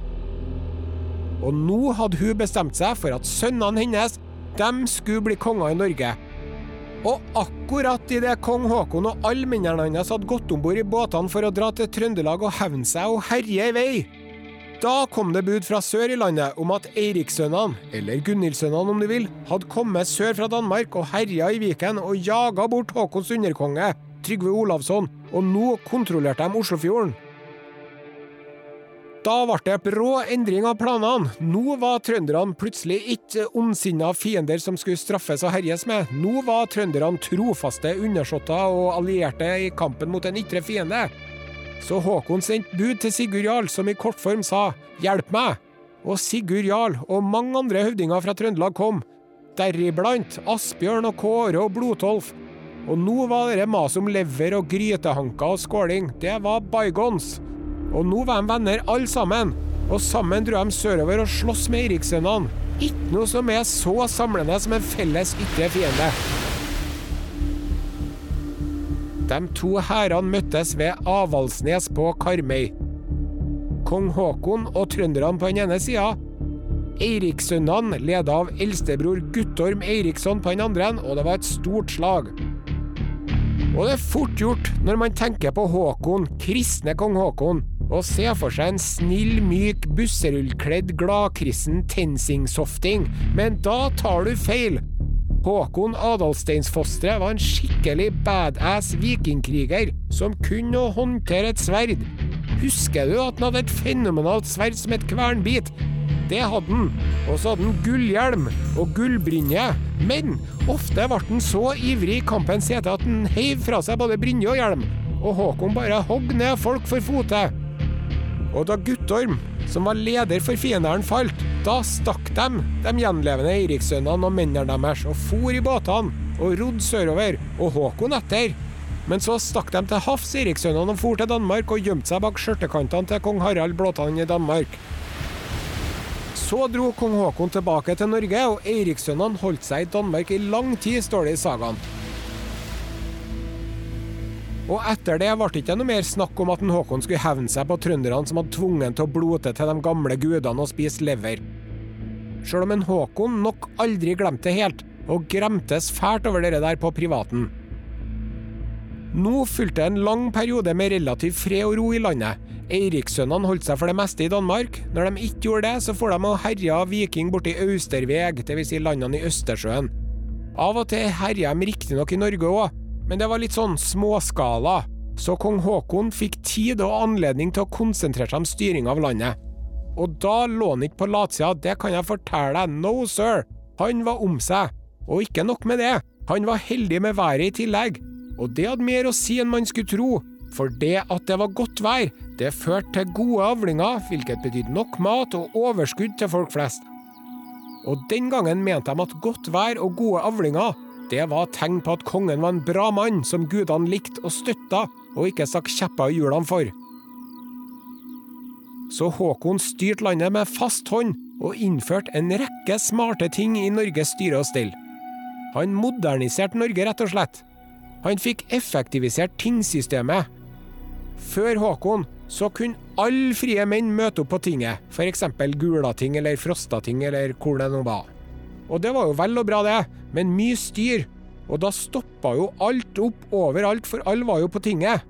Og nå hadde hun bestemt seg for at sønnene hennes de skulle bli konger i Norge. Og akkurat idet kong Haakon og alle mennene hans hadde gått om bord i båtene for å dra til Trøndelag og hevne seg og herje i vei, da kom det bud fra sør i landet om at Eirikssønnene, eller Gunhildsønnene om du vil, hadde kommet sør fra Danmark og herja i Viken og jaga bort Håkons underkonge, Trygve Olavsson, og nå kontrollerte de Oslofjorden. Da ble det brå endring av planene. Nå var trønderne plutselig ikke ondsinna fiender som skulle straffes og herjes med. Nå var trønderne trofaste undersåtter og allierte i kampen mot en ytre fiende. Så Håkon sendte bud til Sigurd Jarl, som i kortform sa 'hjelp meg'. Og Sigurd Jarl og mange andre høvdinger fra Trøndelag kom, deriblant Asbjørn og Kåre og Blodtolf. Og nå var det mas om lever og grytehanker og skåling. Det var bygons. Og nå var de venner alle sammen, og sammen dro de sørover og sloss med Eirikssønnene. Ikke noe som er så samlende som en felles ytre fiende. De to hærene møttes ved Avaldsnes på Karmøy. Kong Haakon og trønderne på den ene sida. Eirikssønnene leda av eldstebror Guttorm Eiriksson på den andre, og det var et stort slag. Og det er fort gjort, når man tenker på Håkon, kristne kong Håkon, å se for seg en snill, myk, busserullkledd, gladkristen Tensing-softing, men da tar du feil. Håkon Adalsteinsfostre var en skikkelig badass vikingkriger som kunne å håndtere et sverd. Husker du at han hadde et fenomenalt sverd som et kvernbit? Det hadde han. Og så hadde han gullhjelm og gullbrynje. Men ofte ble han så ivrig i kampens hete at han heiv fra seg både brynje og hjelm. Og Håkon bare hogg ned folk for fote. Og da Guttorm, som var leder for fienderen, falt, da stakk de, de gjenlevende Eirikssønnene og mennene deres, og for i båtene og rodde sørover, og Håkon etter. Men så stakk de til havs, Eirikssønnene, og for til Danmark og gjemte seg bak skjørtekantene til kong Harald Blåtann i Danmark. Så dro kong Håkon tilbake til Norge, og Eirikssønnene holdt seg i Danmark i lang tid, står det i sagaen. Og etter det ble det ikke noe mer snakk om at en Håkon skulle hevne seg på trønderne som hadde tvunget han til å blote til de gamle gudene og spise lever. Sjøl om en Håkon nok aldri glemte det helt, og gremtes fælt over det der på privaten. Nå fulgte en lang periode med relativ fred og ro i landet. Eirikssønnene holdt seg for det meste i Danmark. Når de ikke gjorde det, så for de og herja viking borti Austerveg, dvs. Si landene i Østersjøen. Av og til herja de riktignok i Norge òg, men det var litt sånn småskala. Så kong Haakon fikk tid og anledning til å konsentrere seg om styring av landet. Og da lå han ikke på latsida, det kan jeg fortelle deg, no sir! Han var om seg. Og ikke nok med det, han var heldig med været i tillegg. Og det hadde mer å si enn man skulle tro, for det at det var godt vær, det førte til gode avlinger, hvilket betydde nok mat og overskudd til folk flest. Og den gangen mente de at godt vær og gode avlinger, det var tegn på at kongen var en bra mann som gudene likte og støtta, og ikke stakk kjepper i hjulene for. Så Håkon styrte landet med fast hånd og innførte en rekke smarte ting i Norges styre og stell. Han moderniserte Norge, rett og slett. Han fikk effektivisert tingsystemet. Før Håkon så kunne alle frie menn møte opp på tinget, f.eks. Gulating eller Frostating eller hvor det nå var. Og det var jo vel og bra det, men mye styr. Og da stoppa jo alt opp overalt, for alle var jo på tinget.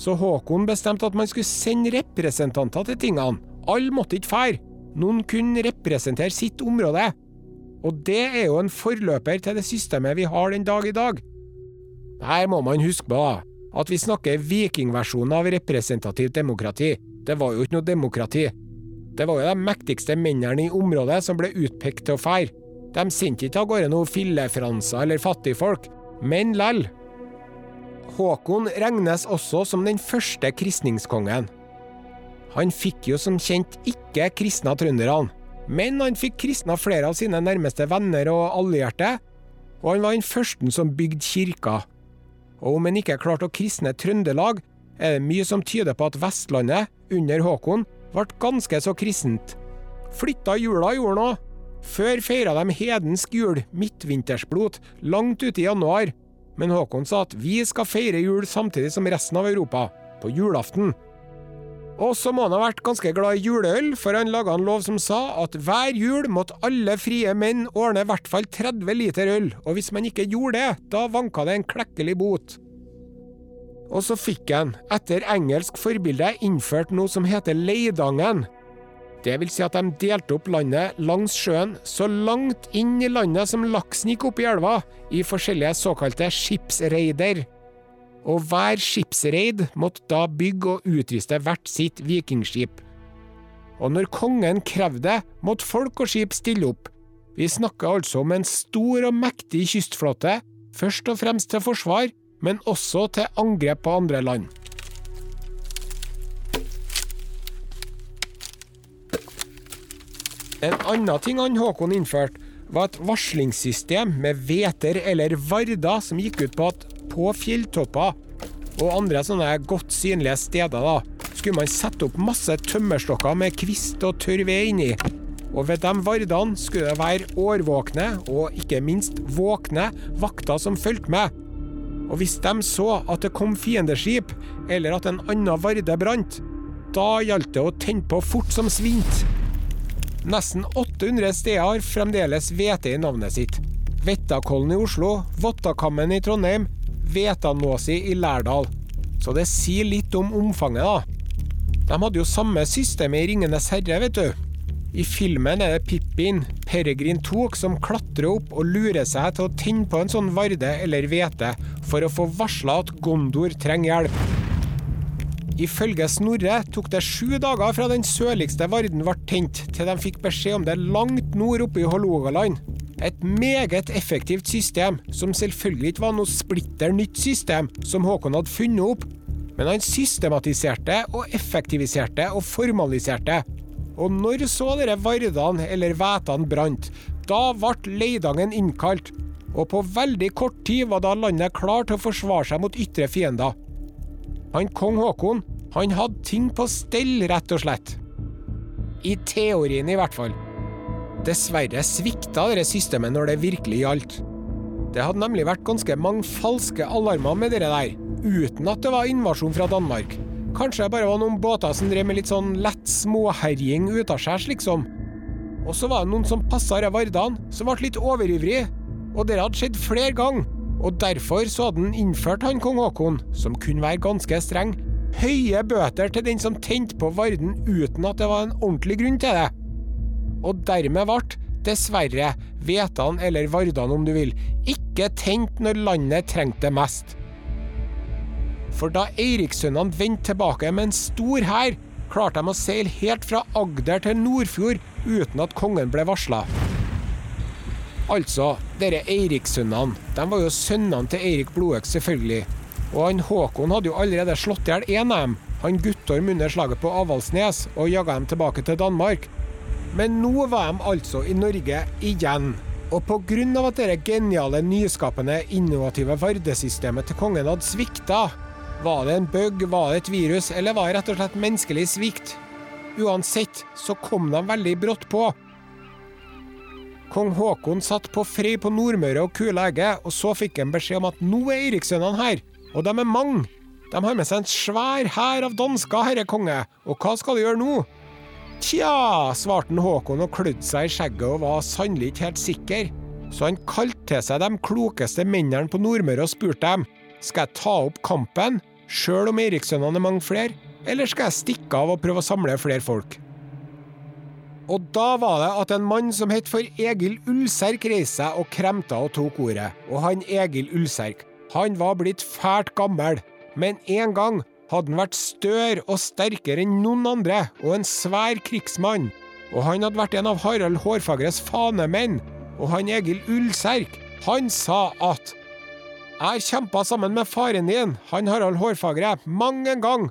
Så Håkon bestemte at man skulle sende representanter til tingene. Alle måtte ikke fære. Noen kunne representere sitt område. Og det er jo en forløper til det systemet vi har den dag i dag. Her må man huske på at vi snakker vikingversjonen av representativt demokrati. Det var jo ikke noe demokrati. Det var jo de mektigste mennene i området som ble utpekt til å feire. De sendte ikke av gårde noen fillefranser eller fattigfolk, men lell. Håkon regnes også som den første kristningskongen. Han fikk jo som kjent ikke kristna trønderne, men han fikk kristna flere av sine nærmeste venner og allierte, og han var den første som bygde kirka og om han ikke klarte å kristne Trøndelag, er det mye som tyder på at Vestlandet, under Håkon, ble ganske så kristent. Flytta jula gjorde noe. Før feira de hedensk jul, midtvintersblot, langt ute i januar. Men Håkon sa at vi skal feire jul samtidig som resten av Europa, på julaften. Og så må han ha vært ganske glad i juleøl, for han laga en lov som sa at hver jul måtte alle frie menn ordne i hvert fall 30 liter øl, og hvis man ikke gjorde det, da vanka det en klekkelig bot. Og så fikk han, etter engelsk forbilde, innført noe som heter Leidangen. Det vil si at de delte opp landet langs sjøen, så langt inn i landet som laksen gikk opp i elva, i forskjellige såkalte skipsreider og hver skipsreid måtte da bygge og utviste hvert sitt vikingskip. Og når kongen krevde det, måtte folk og skip stille opp. Vi snakker altså om en stor og mektig kystflåte, først og fremst til forsvar, men også til angrep på andre land. En annen ting han Håkon innførte, var et varslingssystem med veter eller varder som gikk ut på at på fjelltopper og andre sånne godt synlige steder da, skulle man sette opp masse tømmerstokker med kvist og tørr ved inni. Og ved de vardene skulle det være årvåkne, og ikke minst våkne, vakter som fulgte med. Og hvis de så at det kom fiendeskip, eller at en annen varde brant, da gjaldt det å tenne på fort som svint. Nesten 800 steder har fremdeles hvete i navnet sitt. Vettakollen i Oslo, Vottakammen i Trondheim, Vetanåsi i Lærdal. Så det sier litt om omfanget, da. De hadde jo samme system i Ringenes herre, vet du. I filmen er det Pippin, Peregrin Tok, som klatrer opp og lurer seg til å tenne på en sånn varde eller hvete for å få varsla at Gondor trenger hjelp. Ifølge Snorre tok det sju dager fra den sørligste varden ble tent, til de fikk beskjed om det langt nord oppe i Hålogaland. Et meget effektivt system, som selvfølgelig ikke var noe splitter nytt system som Håkon hadde funnet opp, men han systematiserte og effektiviserte og formaliserte. Og når så dere vardene eller vætene brant, da ble Leidangen innkalt, og på veldig kort tid var da landet klar til å forsvare seg mot ytre fiender. Han kong Håkon, han hadde ting på stell, rett og slett. I teorien, i hvert fall. Dessverre svikta dette systemet når det virkelig gjaldt. Det hadde nemlig vært ganske mange falske alarmer med det der, uten at det var invasjon fra Danmark. Kanskje det bare var noen båter som drev med litt sånn lett småherjing utaskjærs, liksom. Og så var det noen som passa disse vardene, som ble litt overivrig. Og det hadde skjedd flere ganger. Og derfor så hadde han innført han kong Haakon, som kunne være ganske streng, høye bøter til den som tente på varden uten at det var en ordentlig grunn til det. Og dermed ble, dessverre, Vetan eller Vardan om du vil, ikke tent når landet trengte det mest. For da Eirikssønnene vendte tilbake med en stor hær, klarte de å seile helt fra Agder til Nordfjord uten at kongen ble varsla. Altså, dere Eirikssønnene, de var jo sønnene til Eirik Blodøk, selvfølgelig. Og han Håkon hadde jo allerede slått i hjel én av dem, han Guttorm under slaget på Avaldsnes, og jaga dem tilbake til Danmark. Men nå var de altså i Norge igjen. Og pga. at dette geniale, nyskapende, innovative vardesystemet til kongen hadde svikta, var det en bug, var det et virus, eller var det rett og slett menneskelig svikt? Uansett så kom de veldig brått på. Kong Haakon satt på Frei på Nordmøre og kula egget, og så fikk han beskjed om at nå er Eirikssønnene her, og de er mange. De har med seg en svær hær av dansker, herre konge, og hva skal de gjøre nå? Tja, svarte Håkon og klødde seg i skjegget og var sannelig ikke helt sikker. Så han kalte til seg de klokeste mennene på Nordmøre og spurte dem skal jeg ta opp kampen, sjøl om Eirikssønnene er mange flere, eller skal jeg stikke av og prøve å samle flere folk? Og da var det at en mann som het for Egil Ulserk reiste seg og kremta og tok ordet. Og han Egil Ulserk, han var blitt fælt gammel, men en gang hadde han vært større og sterkere enn noen andre, og en svær krigsmann. Og han hadde vært en av Harald Hårfagres fanemenn. Og han Egil Ullserk, han sa at Jeg kjempa sammen med faren din, han Harald Hårfagre, mange en gang.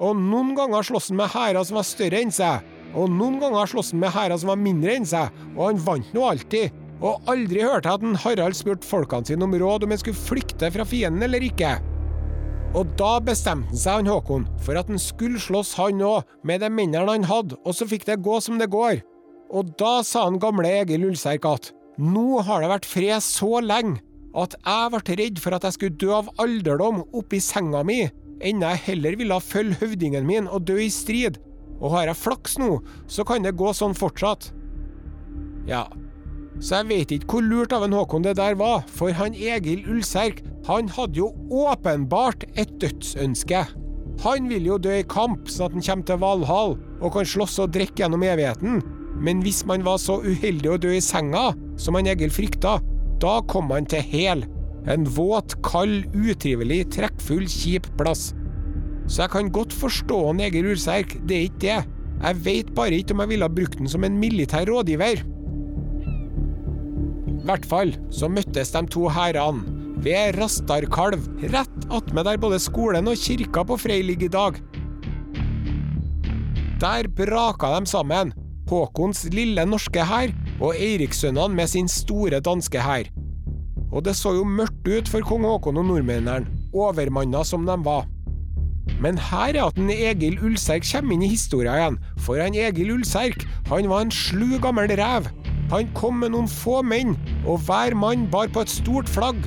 Og noen ganger sloss han med hærer som var større enn seg. Og noen ganger sloss han med hærer som var mindre enn seg, og han vant nå alltid. Og aldri hørte jeg at en Harald spurte folkene sine om råd om en skulle flykte fra fienden eller ikke. Og da bestemte han seg, han Håkon, for at han skulle slåss han òg, med de mennene han hadde, og så fikk det gå som det går. Og da sa han gamle Egil Ulsterk at nå har det vært fred så lenge at jeg ble redd for at jeg skulle dø av alderdom oppi senga mi, enn jeg heller ville følge høvdingen min og dø i strid. Og har jeg flaks nå, så kan det gå sånn fortsatt. Ja, så jeg vet ikke hvor lurt av en Håkon det der var, for han Egil Ulserk, han hadde jo åpenbart et dødsønske. Han vil jo dø i kamp, sånn at han kommer til Valhall og kan slåss og drikke gjennom evigheten. Men hvis man var så uheldig å dø i senga, som han Egil frykta, da kom han til Hel. En våt, kald, utrivelig, trekkfull, kjip plass. Så jeg kan godt forstå han Egil Ulserk, det er ikke det. Jeg veit bare ikke om jeg ville brukt den som en militær rådgiver. I hvert fall så møttes de to hærene ved Rastarkalv, rett attmed der både skolen og kirka på Frei ligger i dag. Der braka de sammen, Håkons lille norske hær og Eirikssønnene med sin store danske hær. Og det så jo mørkt ut for kong Håkon og nordmennene, overmanna som de var. Men her er at en Egil Ulserk kommer inn i historien igjen, for han Egil Ulserk han var en slu gammel rev. Han kom med noen få menn, og hver mann bar på et stort flagg.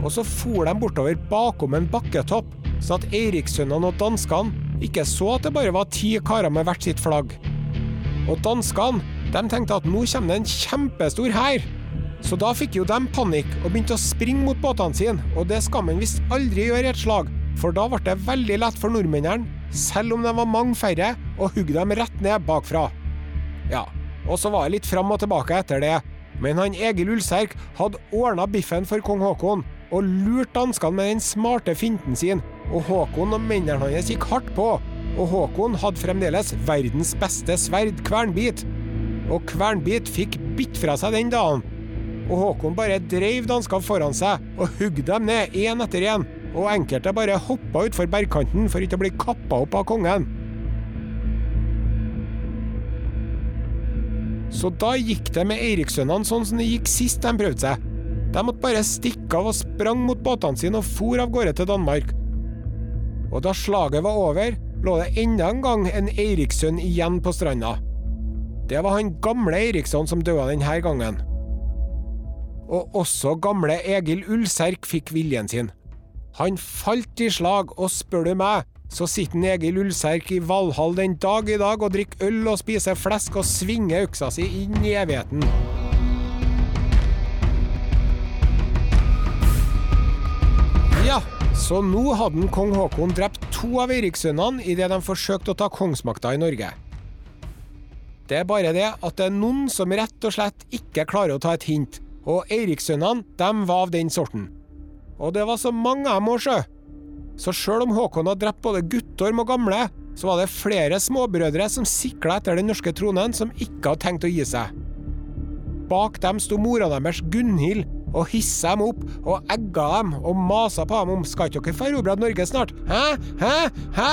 Og så for de bortover bakom en bakketopp, så at Eirikssønnene og danskene ikke så at det bare var ti karer med hvert sitt flagg. Og danskene de tenkte at nå kommer det en kjempestor hær. Så da fikk jo de panikk og begynte å springe mot båtene sine, og det skal man visst aldri gjøre i et slag, for da ble det veldig lett for nordmennene, selv om de var mange færre, å hugge dem rett ned bakfra. Ja, og så var det litt fram og tilbake etter det, men han Egil Ulserk hadde ordna biffen for kong Haakon, og lurt danskene med den smarte finten sin, og Håkon og mennene hans gikk hardt på, og Håkon hadde fremdeles verdens beste sverd, kvernbit. Og Kvernbit fikk bitt fra seg den dagen. Og Håkon bare dreiv danskene foran seg og hugde dem ned én etter én. Og enkelte bare hoppa utfor bergkanten for ikke å bli kappa opp av kongen. Så da gikk det med Eirikssønnene sånn som det gikk sist de prøvde seg. De måtte bare stikke av og sprang mot båtene sine og for av gårde til Danmark. Og da slaget var over, lå det enda en gang en Eirikssønn igjen på stranda. Det var han gamle Eiriksson som døde denne gangen. Og også gamle Egil Ulserk fikk viljen sin. Han falt i slag, og spør du meg, så sitter Egil Ulserk i Valhall den dag i dag og drikker øl og spiser flesk og svinger øksa si inn i evigheten. Ja, så nå hadde kong Haakon drept to av Eirikssønnene idet de forsøkte å ta kongsmakta i Norge. Det er bare det at det er noen som rett og slett ikke klarer å ta et hint, og Eirikssønnene, de var av den sorten. Og det var så mange av dem òg, sjø. Så sjøl om Håkon hadde drept både guttorm og gamle, så var det flere småbrødre som sikla etter den norske tronen, som ikke hadde tenkt å gi seg. Bak dem sto mora deres Gunhild og hissa dem opp og egga dem og masa på dem om skal ikke dere erobre Norge snart? Hæ? Hæ? Hæ?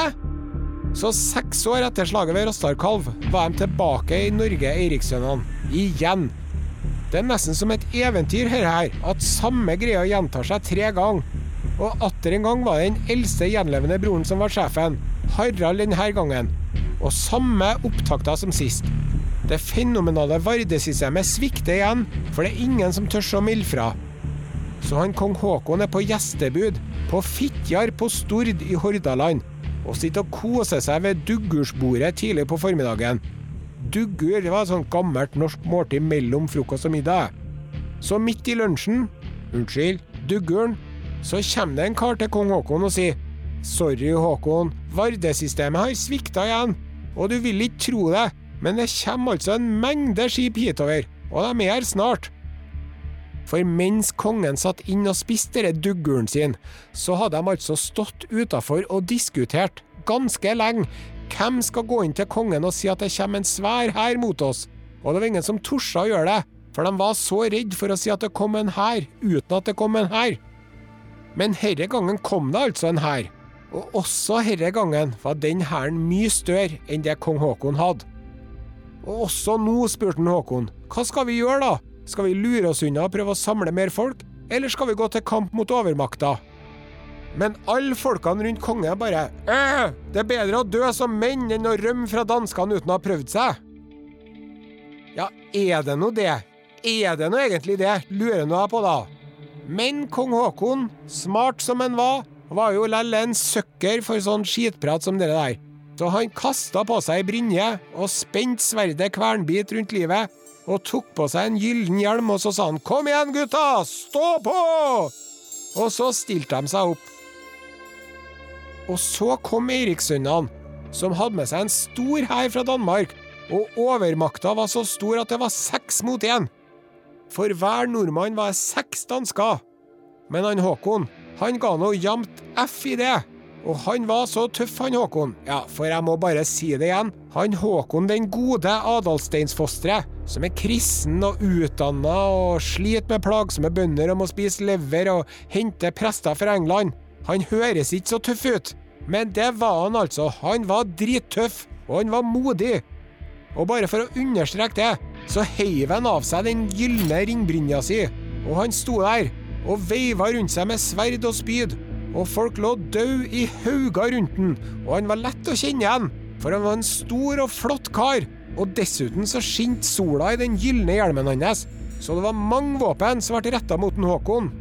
Så seks år etter slaget ved Rostarkalv var de tilbake i Norge, Eirikssønnene. Igjen. Det er nesten som et eventyr, her, her, at samme greia gjentar seg tre ganger. Og atter en gang var det den eldste gjenlevende broren som var sjefen, Harald denne gangen. Og samme opptakta som sist. Det fenomenale Vardesystemet svikter igjen, for det er ingen som tør å melde fra. Så han kong Haakon er på gjestebud, på Fitjar på Stord i Hordaland, og sitter og koser seg ved duggursbordet tidlig på formiddagen. Duggur var et sånt gammelt norsk måltid mellom frokost og middag. Så midt i lunsjen, unnskyld, dugguren, så kommer det en kar til kong Haakon og sier Sorry, Håkon, Vardesystemet har svikta igjen. Og du vil ikke tro det, men det kommer altså en mengde skip hitover, og de er her snart. For mens kongen satt inn og spiste denne dugguren sin, så hadde de altså stått utafor og diskutert ganske lenge hvem skal gå inn til kongen og si at det kommer en svær hær mot oss, og det var ingen som torde å gjøre det, for de var så redd for å si at det kom en hær uten at det kom en hær. Men herre gangen kom det altså en hær, og også herre gangen var den hæren mye større enn det kong Haakon hadde. Og også nå spurte han Håkon, hva skal vi gjøre da? Skal vi lure oss unna og prøve å samle mer folk, eller skal vi gå til kamp mot overmakta? Men alle folkene rundt kongen bare øh, Det er bedre å dø som menn enn å rømme fra danskene uten å ha prøvd seg. Ja, er det nå det? Er det nå egentlig det, lurer nå jeg på, da. Men kong Haakon, smart som han var, var jo lell en søkker for sånn skitprat som dere der. Så han kasta på seg ei brynje og spente sverdet kvernbit rundt livet og tok på seg en gyllen hjelm, og så sa han 'Kom igjen, gutta! Stå på!' Og så stilte de seg opp. Og så kom Eirikssønnene, som hadde med seg en stor hær fra Danmark, og overmakta var så stor at det var seks mot én. For hver nordmann var det seks dansker. Men han Håkon, han ga nå jamt F i det. Og han var så tøff, han Håkon. Ja, for jeg må bare si det igjen. Han Håkon den gode Adalsteinsfosteret, som er kristen og utdanna og sliter med plagsomme bønder og må spise lever og hente prester fra England. Han høres ikke så tøff ut, men det var han altså. Han var drittøff, og han var modig. Og bare for å understreke det, så heiv han av seg den gylne ringbrynja si, og han sto der og veiva rundt seg med sverd og spyd, og folk lå døde i hauger rundt den, og han var lett å kjenne igjen, for han var en stor og flott kar, og dessuten så skinte sola i den gylne hjelmen hans, så det var mange våpen som ble retta mot den Håkon.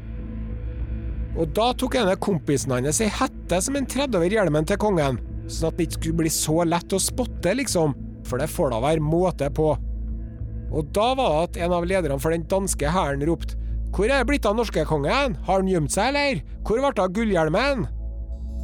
Og da tok en av kompisene hans ei hette som en tredde over hjelmen til kongen, sånn at det ikke skulle bli så lett å spotte, liksom, for det får da være måte på. Og da var det at en av lederne for den danske hæren ropte Hvor er det blitt av norskekongen? Har han gjemt seg, eller? Hvor ble det av gullhjelmen?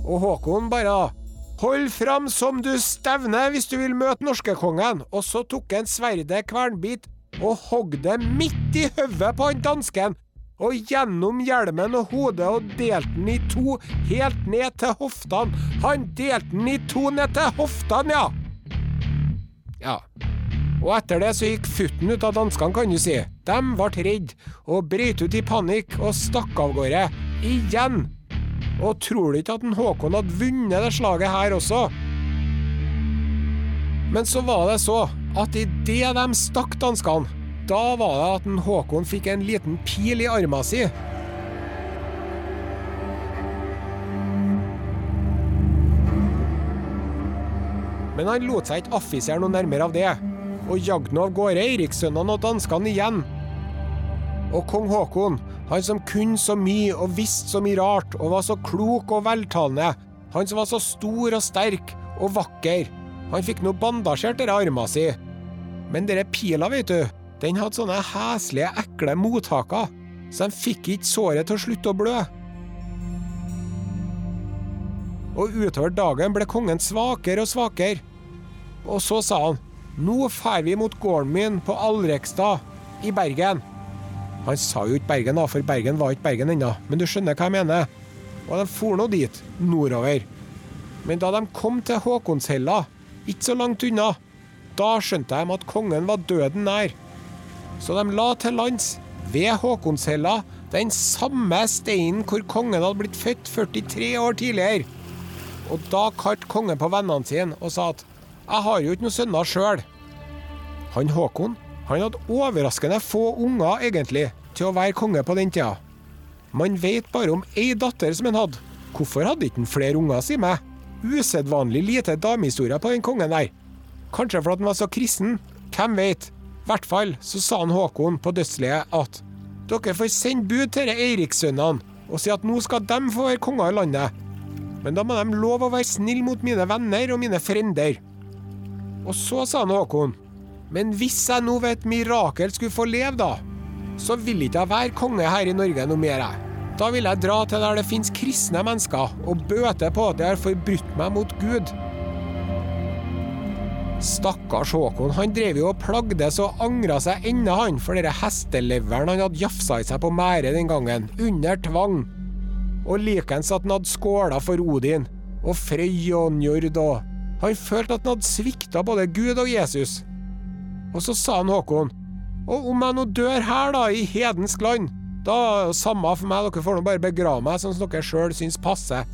Og Håkon bare Hold fram som du stevner hvis du vil møte norskekongen, og så tok han sverdet kvernbit og hogg det midt i hodet på han dansken, og gjennom hjelmen og hodet og delte den i to, helt ned til hoftene. Han delte den i to ned til hoftene, ja! Ja. Og etter det så gikk futten ut av danskene, kan du si. De ble redde og brøt ut i panikk og stakk av gårde. Igjen! Og tror du ikke at en Håkon hadde vunnet det slaget her også? Men så var det så at idet de stakk danskene, da var det at en Håkon fikk en liten pil i armen si. Men han lot seg ikke affisere noe nærmere av det, og jagde av gårde Eirikssønnene og danskene igjen. Og kong Haakon Han som kunne så mye og visste så mye rart og var så klok og veltalende. Han som var så stor og sterk og vakker. Han fikk nå bandasjert denne armen si. Men denne pila, vet du, den hadde sånne heslige, ekle mottaker, så de fikk ikke såret til å slutte å blø. Og utover dagen ble kongen svakere og svakere. Og så sa han, nå drar vi mot gården min på Alrekstad i Bergen. Han sa jo ikke Bergen, da, for Bergen var ikke Bergen ennå, men du skjønner hva jeg mener. Og de for nå dit, nordover. Men da de kom til Håkonshella, ikke så langt unna, da skjønte de at kongen var døden nær. Så de la til lands, ved Håkonshella, den samme steinen hvor kongen hadde blitt født 43 år tidligere. Og da kalte kongen på vennene sine og sa at 'jeg har jo ikke noen sønner sjøl'. Han Håkon han hadde overraskende få unger, egentlig, til å være konge på den tida. Man vet bare om ei datter som han hadde. Hvorfor hadde ikke han flere unger, si meg? Usedvanlig lite damehistorie på den kongen der. Kanskje fordi han var så kristen? Hvem vet? I hvert fall så sa han Håkon på dødsleiet at dere får sende bud til Eirikssønnene og si at nå skal de få være konger i landet. Men da må de love å være snille mot mine venner og mine frender. Og så sa han Håkon, men hvis jeg nå ved et mirakel skulle få leve, da, så vil ikke jeg være konge her i Norge noe mer. jeg. Da vil jeg dra til der det finnes kristne mennesker, og bøte på at jeg har forbrutt meg mot Gud. Stakkars Håkon, han drev jo og plagdes og angra seg ennå, han, for denne hesteleveren han hadde jafsa i seg på mære den gangen, under tvang. Og likens at han hadde skåla for Odin, og Frøy og Njord og Han følte at han hadde svikta både Gud og Jesus. Og så sa han Håkon, og om jeg nå dør her, da, i hedensk land, da samme for meg, dere får nå bare begrave meg sånn som dere sjøl syns passer.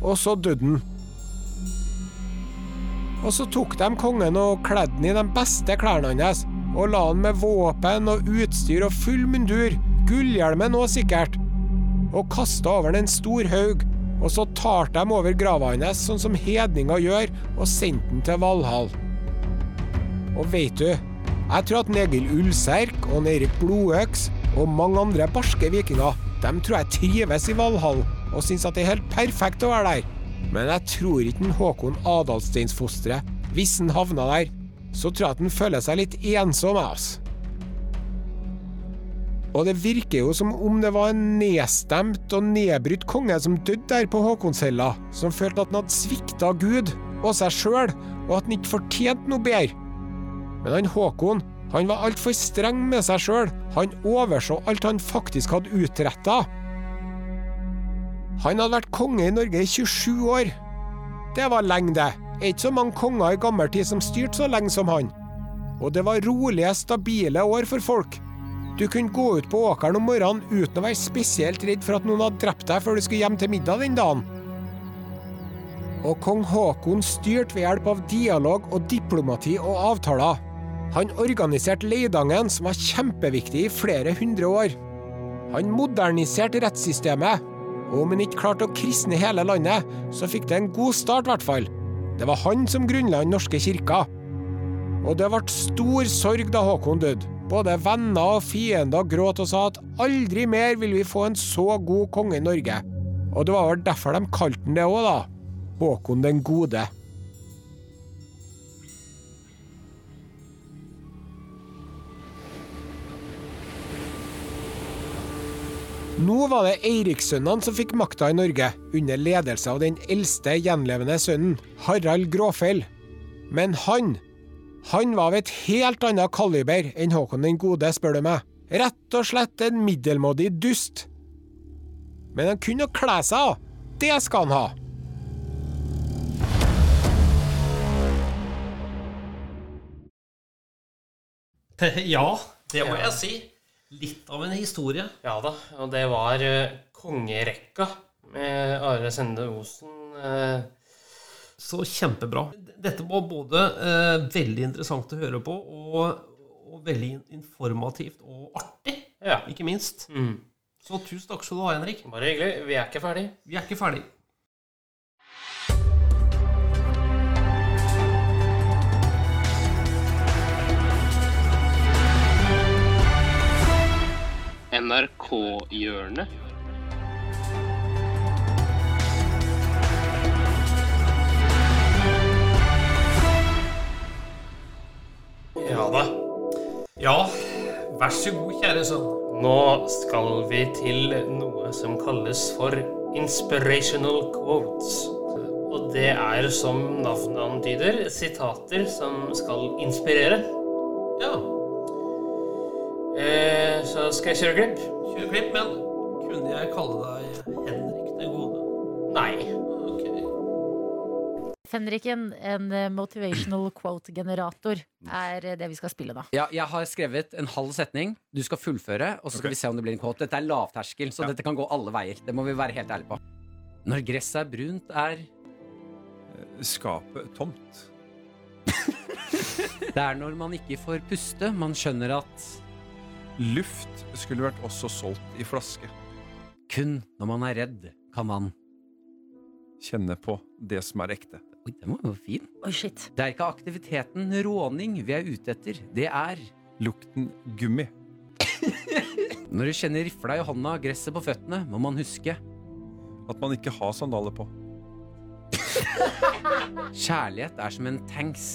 Og så døde han. Og så tok de kongen og kledde han i de beste klærne hans, og la han med våpen og utstyr og full mundur, gullhjelmen òg sikkert, og kasta over den en stor haug, og så tar de over grava hans, sånn som hedninger gjør, og sendte den til Valhall. Og veit du, jeg tror at Egil Ulserk og Eirik Blodøks og mange andre barske vikinger, de tror jeg trives i Valhall og syns at det er helt perfekt å være der. Men jeg tror ikke en Håkon Adalsteinsfosteret, hvis han havna der, så tror jeg at han føler seg litt ensom. ass. Og det virker jo som om det var en nedstemt og nedbrutt konge som døde der på Håkonshella, som følte at han hadde svikta Gud og seg sjøl, og at han ikke fortjente noe bedre. Men han Håkon han var altfor streng med seg sjøl. Han overså alt han faktisk hadde utretta. Han hadde vært konge i Norge i 27 år. Det var lenge, det. Ikke så mange konger i gammel tid som styrte så lenge som han. Og det var rolige, stabile år for folk. Du kunne gå ut på åkeren om morgenen uten å være spesielt redd for at noen hadde drept deg før du skulle hjem til middag den dagen. Og kong Haakon styrte ved hjelp av dialog og diplomati og avtaler. Han organiserte Leidangen, som var kjempeviktig i flere hundre år. Han moderniserte rettssystemet, og om han ikke klarte å kristne hele landet, så fikk det en god start, i hvert fall. Det var han som grunnla Den norske kirka. Og det ble stor sorg da Håkon døde. Både venner og fiender gråt og sa at aldri mer vil vi få en så god konge i Norge. Og det var vel derfor de kalte han det òg, da. Håkon den gode. Nå var det Eirikssønnene som fikk makta i Norge, under ledelse av den eldste gjenlevende sønnen, Harald Gråfell. Men han, han var av et helt annet kaliber enn Håkon den gode, spør du meg. Rett og slett en middelmådig dust. Men han kunne kle seg, av. det skal han ha. Ja, det må jeg si. Litt av en historie. Ja da, og det var eh, kongerekka med Are Sende Osen. Så kjempebra. Dette var både eh, veldig interessant å høre på, og, og veldig informativt og artig, ja. ikke minst. Mm. Så tusen takk skal du ha, Henrik. Bare hyggelig. Vi er ikke ferdig. Vi er ikke ferdig. NRK-hjørnet. Ja da. Ja, vær så god, kjære sønn. Nå skal vi til noe som kalles for inspirational quotes. Og det er, som navnet antyder, sitater som skal inspirere. Ja, Eh, så skal jeg kjøre klipp? kjør klipp, men kunne jeg kalle deg Henrik den gode? Nei. Fenriken, en eh, motivational quote-generator, er eh, det vi skal spille da. Ja, jeg har skrevet en halv setning. Du skal fullføre, og så skal okay. vi se om det blir en quote. Dette er lavterskel, så Ja. dette kan gå alle veier. Det må vi være helt ærlige på. Når gresset er brunt, er Skapet tomt. Det er når man ikke får puste, man skjønner at Luft skulle vært også solgt i flaske. kun når man er redd, kan man Kjenne på det som er ekte. Oi, den var jo fin. Oi, shit. Det er ikke aktiviteten råning vi er ute etter. Det er Lukten gummi. Når du kjenner rifla i hånda gresset på føttene, må man huske At man ikke har sandaler på. kjærlighet er som en tanks.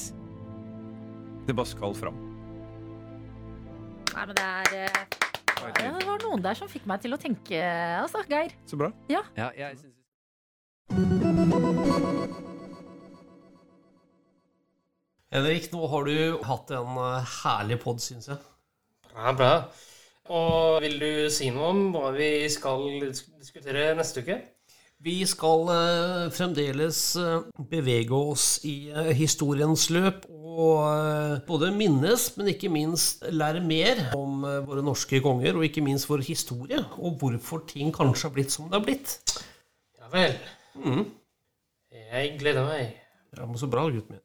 Det bare skal fram. Nei, men det er eh, ja, Det var noen der som fikk meg til å tenke, altså, Geir. Så bra. Ja, jeg synes Henrik, nå har du hatt en eh, herlig pod, syns jeg. Bra, bra. Og vil du si noe om hva vi skal diskutere neste uke? Vi skal eh, fremdeles eh, bevege oss i historiens løp og både minnes, men ikke minst lære mer om våre norske konger, og ikke minst vår historie, og hvorfor ting kanskje har blitt som det har blitt. Ja vel. Mm. Jeg gleder meg. Ja, men Så bra, gutten min.